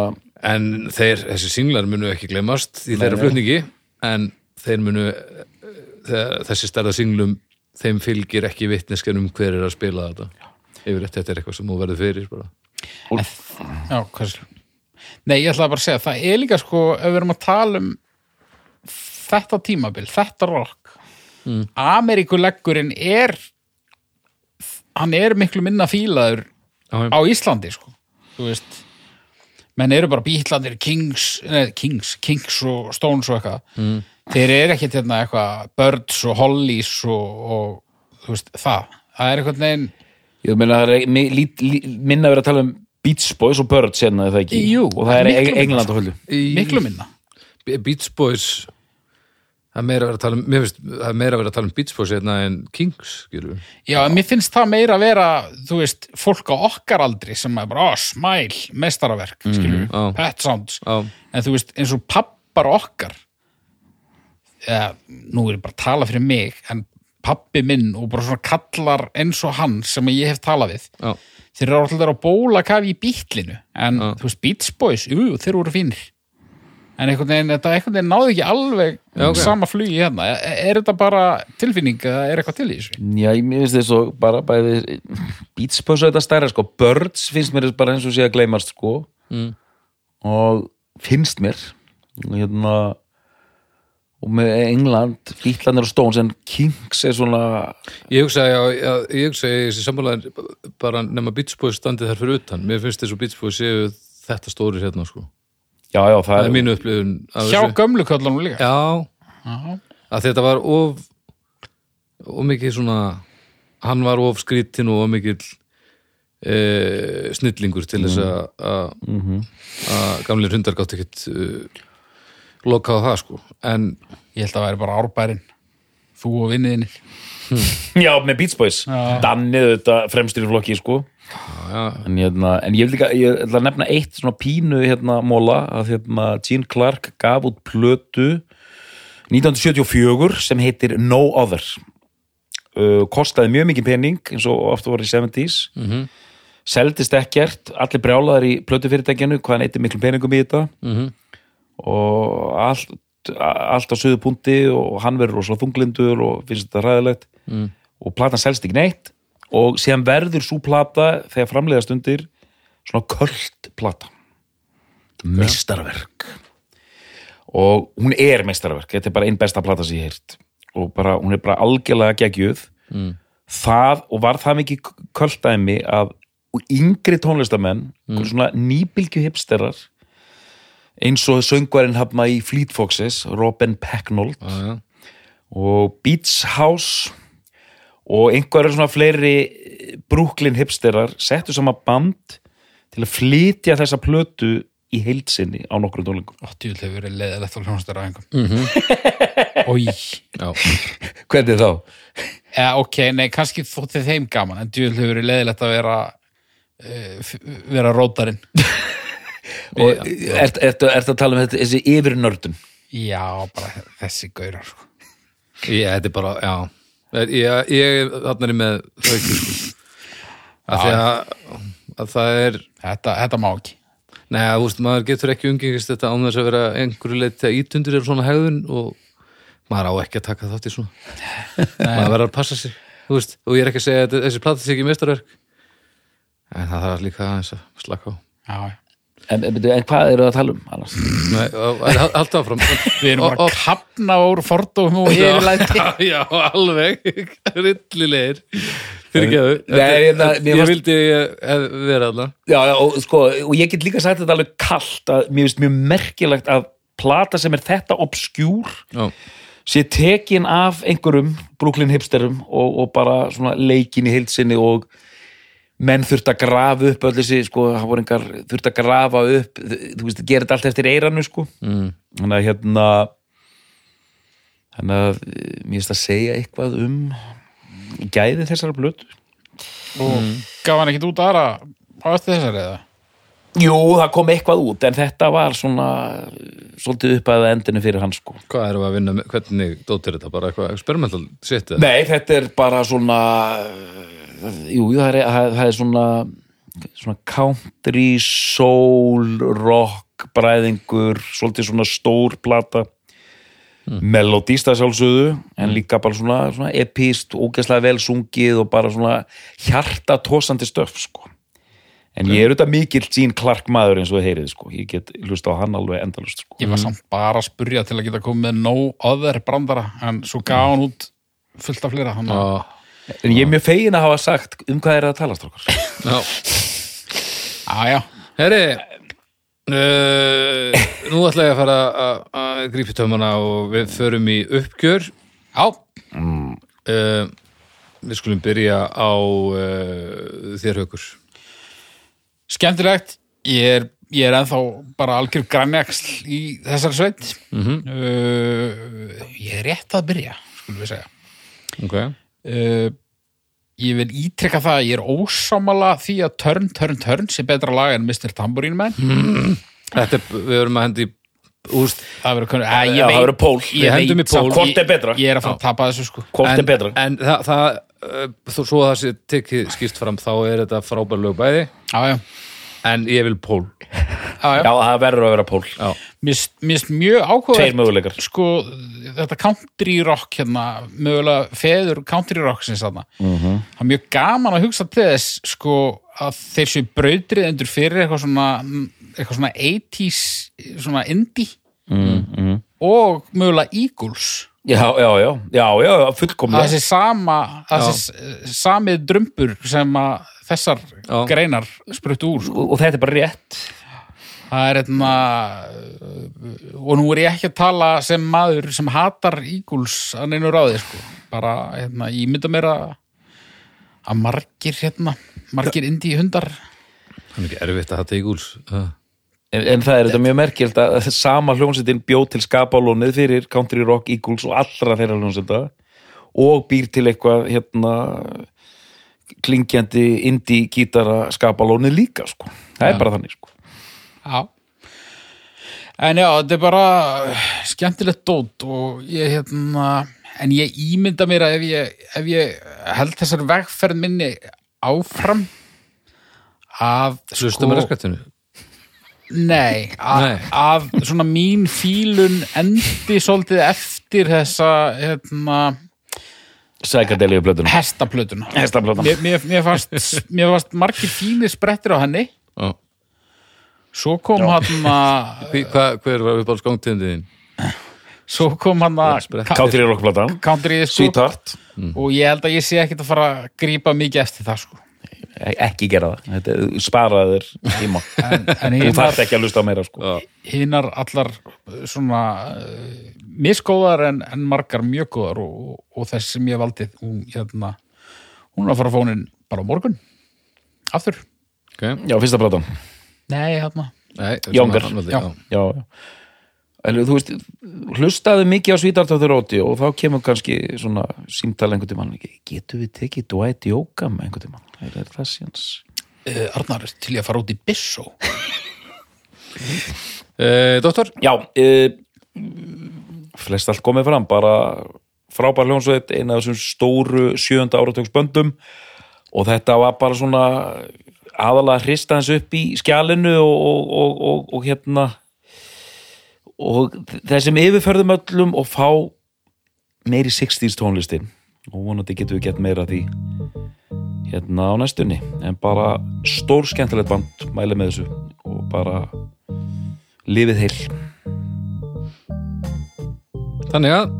en þeir, þessi singlar munu ekki glemast í þeirra nei. flutningi en þeir munu eh, þegar, þessi stærða singlum þeim fylgir ekki vitneskan um hver er að spila þetta yfirleitt þetta er eitthvað sem þú verður fyrir bara. Já, hvers Nei, ég ætlaði bara að segja, það er líka sko ef við erum að tala um þetta tímabil, þetta rock mm. Ameríkuleggurinn er hann er miklu minna fílaður já. á Íslandi sko þú veist menn eru bara bítlandir Kings, neð, Kings, Kings og Stones og eitthvað mm. þeir eru ekkert hérna eitthvað Birds og Hollies og, og þú veist, það það er eitthvað neginn Ég meina, það er minna að vera að tala um Beach Boys og Birds hérna, er það ekki? Jú, og það er miklu England á fullu. miklu minna. Beach Boys það er meira að vera að tala um mér finnst, það er meira að vera að tala um Beach Boys hérna en Kings, skilur við Já, en mér finnst það meira að vera, þú veist, fólk á okkar aldri sem er bara, ó, smæl, mestaraverk, skilur, já. pet sounds, Já, en þú veist, eins og pappar okkar, eða, nú er ég bara að tala fyrir mig, en pappi minn og bara svona kallar eins og hann sem ég hef talað við, já, þeir eru alltaf að bóla kafi í bítlinu, en Já. þú veist, Beach Boys, jú, þeir voru fínir. En einhvern veginn, þetta einhvern veginn náði ekki alveg Já, ok. sama flugi hérna. Er, er þetta bara tilfinning eða er eitthvað til í þessu? Já, ég finnst þess að bara bæði Beach Boys er þetta stærra, sko Birds finnst mér bara eins og sé að gleymast, sko mm. og finnst mér hérna og með England, Bítlandir og Stones en Kings er svona Ég hugsa, já, já, ég hugsa ég þessi sammálaðin bara nema Beach Boys standið þar fyrir utan mér finnst þessu Beach Boys séu þetta stóri hérna, sko já, já, það, það er mínu upplifun Hjá þessu. gömlu köllunum líka. Já, Já. að þetta var of of mikið svona hann var of skrítinn og of mikill e, snillingur til þess að að að gamlir hundar gátt ekkert uh, loka á það sko en Ég held að það væri bara árbærin. Þú og vinniðinir. já, með Beach Boys. Dannið þetta fremstur í flokki, sko já, en, hérna, en ég vil líka, ég ætla að nefna eitt svona pínu hérna móla að hérna Gene Clark gaf út plötu 1974 sem heitir No Other uh, kostaði mjög mikið pening eins og ofta voru í 70s Mhm. seldist ekkert, allir brjálaðar í plötufyrirtækjanu, hvað hann eitthvað miklum peningum í þetta Mhm. Og allt, allt á söðu punkti og hann verður rosa þunglindur og finnst þetta ræðilegt Mm. og platan selst ekki neitt og síðan verður svo plata þegar framleiðast undir svona köld plata meistarverk og hún er meistarverk þetta er bara einn besta plata sem ég heirt og bara, hún er bara algjörlega geggjuð mm. það og var það mikið köldæmi að yngri tónlistamenn mm. svona nýbylgju hipsterar eins og söngvarinn hafna í Fleet Foxes Robin Pecknold já. og Beach House og einhverjum svona fleiri Brooklyn hipsterar settu sama band til að flytja þessa plötu í heilsinni á nokkrum tónlingum. Ó, djúl hefur verið leiðilegt á hljónstæraæðingum. Mm -hmm. Ói. Hvernig þá? Ja, ok, nei, kannski þótti þeim gaman, en djúl hefur verið leiðilegt að vera uh, vera rótarinn. Og ert, ert að tala um þetta, þessi yfirnördun? Já, bara þessi gaurar, sko. Ég, þetta er bara, já ég, ég þarna er með þau ekki sko. að því að, að það er Þetta, þetta má ekki. Nei, þú veist, maður getur ekki umgengist þetta án þess að vera einhverju leið til að ítundur er svona hegðun og maður á ekki að taka þátt í svona maður verður að passa sig veist, og ég er ekki að segja að þessi plata sé ekki mestarverk en það þarf líka aðeins að slaka á Já, já. En, en, en hvað eru að tala um annars? Nei, haltu áfram. Við erum bara að kapna úr fordófum og yfirlæti. já, já, alveg. Rillilegir. Fyrirgeðu Nei, Þetta- það- mér ég fannst- vildi ég hef verið allan Já, já, og sko, og ég get líka sagt þetta alveg kallt að mér finnst mjög merkilegt að plata sem er þetta obskjúr já, sé tekin af einhverjum Brooklyn hipsterum og, og bara svona leikin í heilsinni og menn þurft að grafa upp öll þessi, sko, engar þurft að grafa upp, þú veist, gera þetta allt eftir eiranu, sko mm. þannig að hérna þannig að eh, mér finnst að segja eitthvað um gæði þessara blötu Og gaf hann ekkit út aðra á eftir þessari eða? Jú, það kom eitthvað út en þetta var svona svolítið upp að endinu fyrir hann sko hvað erum við að vinna með, hvernig dóttir þetta, bara eitthvað experimental shit eða? Nei, þetta er bara svona jú, það er, það er svona svona country soul rock bræðingur, svolítið svona stór plata. Melodísta sjálfsögðu en líka bara svona, svona epist, ógeðslega vel sungið og bara svona hjartatósandi stöf sko. En ég er auðvitað mikill Gene Clark maður eins og það heyrið sko, ég get hlusta á hann alveg endalust sko. Ég var samt bara að spurja til að geta komið með no other brandara, en svo gaf hann út fullt af fleira. Hann Já, en ég er mjög fegin að hafa sagt um hvað er að tala strókar já. Já, já. Herri, uh, Nú ætla ég að fara að- að grípi tömmana og við förum í uppgjör. Já, uh, Við skulum byrja á uh, þér haukur. Skemmtilegt. Ég er, ég er ennþá bara algjör grænjaksl í þessari sveit. Mhm. uh, ég er rétt að byrja skulum við segja. Ok. Uh, ég vil ítrekka það að ég er ósámala því að Turn, Turn, Turn sé betra lag en Mr. Tambourine Man Þetta er, við erum að hendi úst, það verður pól. Við hendum í pól. Hvort er betra? ég er að fara að tapa þessu sko Hvort er betra? En það, það uh, þó svo að það sé tekið skýrt fram þá er þetta frábær lög bæði já, já, en ég vil pól. Já, það verður að vera pól. Já, Mér finnst mjög Tveir ákveð möguleikar. sko, þetta country rock hérna, mögulega feður country rock sem þarna Mhm. það er mjög gaman að hugsa til þess sko, að þeir séu brautrið endur fyrir eitthvað svona eitthvað svona 80s svona indie Mm, og mögulega Eagles Já, já, já, já, já, já, fullkomlega. þessi sama þessi samið drumbur sem að þessar Já. greinar spruttu úr sko. Og, og þetta er bara rétt. Það er hérna og nú er ég ekki að tala sem maður sem hatar Eagles að neinu ráði sko. bara hérna, ég mynda mér að að margir hérna margir indi hundar það er ekki erfitt að teikúls uh. En, en það er þetta mjög merkild að sama hljómsveitin bjóð til skapálónið fyrir Country Rock Eagles og allra þeirra hljómsveita og býr til eitthvað hérna klingjandi indie gítara skapálónið líka sko. Það er bara þannig sko. Já en já, þetta er bara skemmtilegt dót og ég hérna en ég ímynda mér að ef ég, ef ég held þessar vegferð minni áfram að Hlusta með raskatinu Nei, að, Nei. að svona mín fílun endi svolítið eftir þessa hérna, Sækardelíu plötuna hestaplötuna. Hestaplötuna Mér, mér, mér, fannst, mér fannst margir fínir sprettir á henni, Já. Svo kom hann hvað- Hver var uppáhalds gangtíðin svo kom hann Sprett. Country Rock platan country sko, Sweetheart og ég held að ég sé ekkert að fara að grípa mikið eftir það sko. E- Ekki gera það, Þetta, sparaðu þér tíma En, en Þú hinar, þarft ekki að lusta meira sko. Já. hinar allar uh, svona uh, misgóðar en, en margar mjög góðar og, og þess sem ég valdið hún, hérna, hún er að fara að fónin bara morgun aftur okay. Já, fyrsta platan Nei, hérna Nei, Jóngar. svona- Já. já, já. En þú veist, hlustaði mikið á the Rodeo og þá kemur kannski svona símtal einhvern tímann getur við tekið Dwight Yoakam einhvern tímann, er, er það síðans uh, Arnar er til í að fara út í Bissó Eh, Doktor, Já, e, flest allt komið fram bara frábær hljónsveit eina af þessum stóru sjönda áratöksböndum og þetta var bara svona aðalega hrista hans upp í skjalinu og, og, og, og, og hérna og þessum yfirferðum öllum og fá meiri 60s tónlistin. Og vonandi getum við gett meira því hérna á næstunni. En bara stór skemmtilegt band mæli með þessu. Og bara lifið heil. Þannig að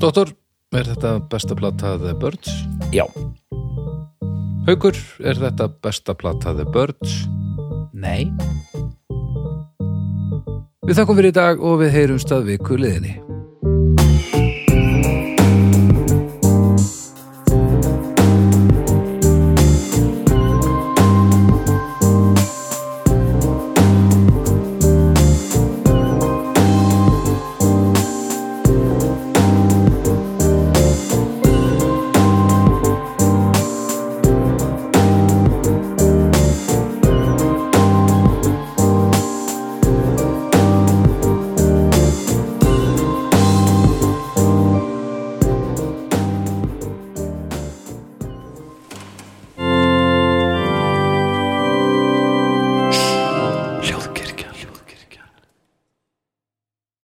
Doktor, er þetta besta plata The Birds? Já, Haukur, er þetta besta plata The Birds? Nei Við þakkum fyrir í dag og við heyrumst að viku liðinni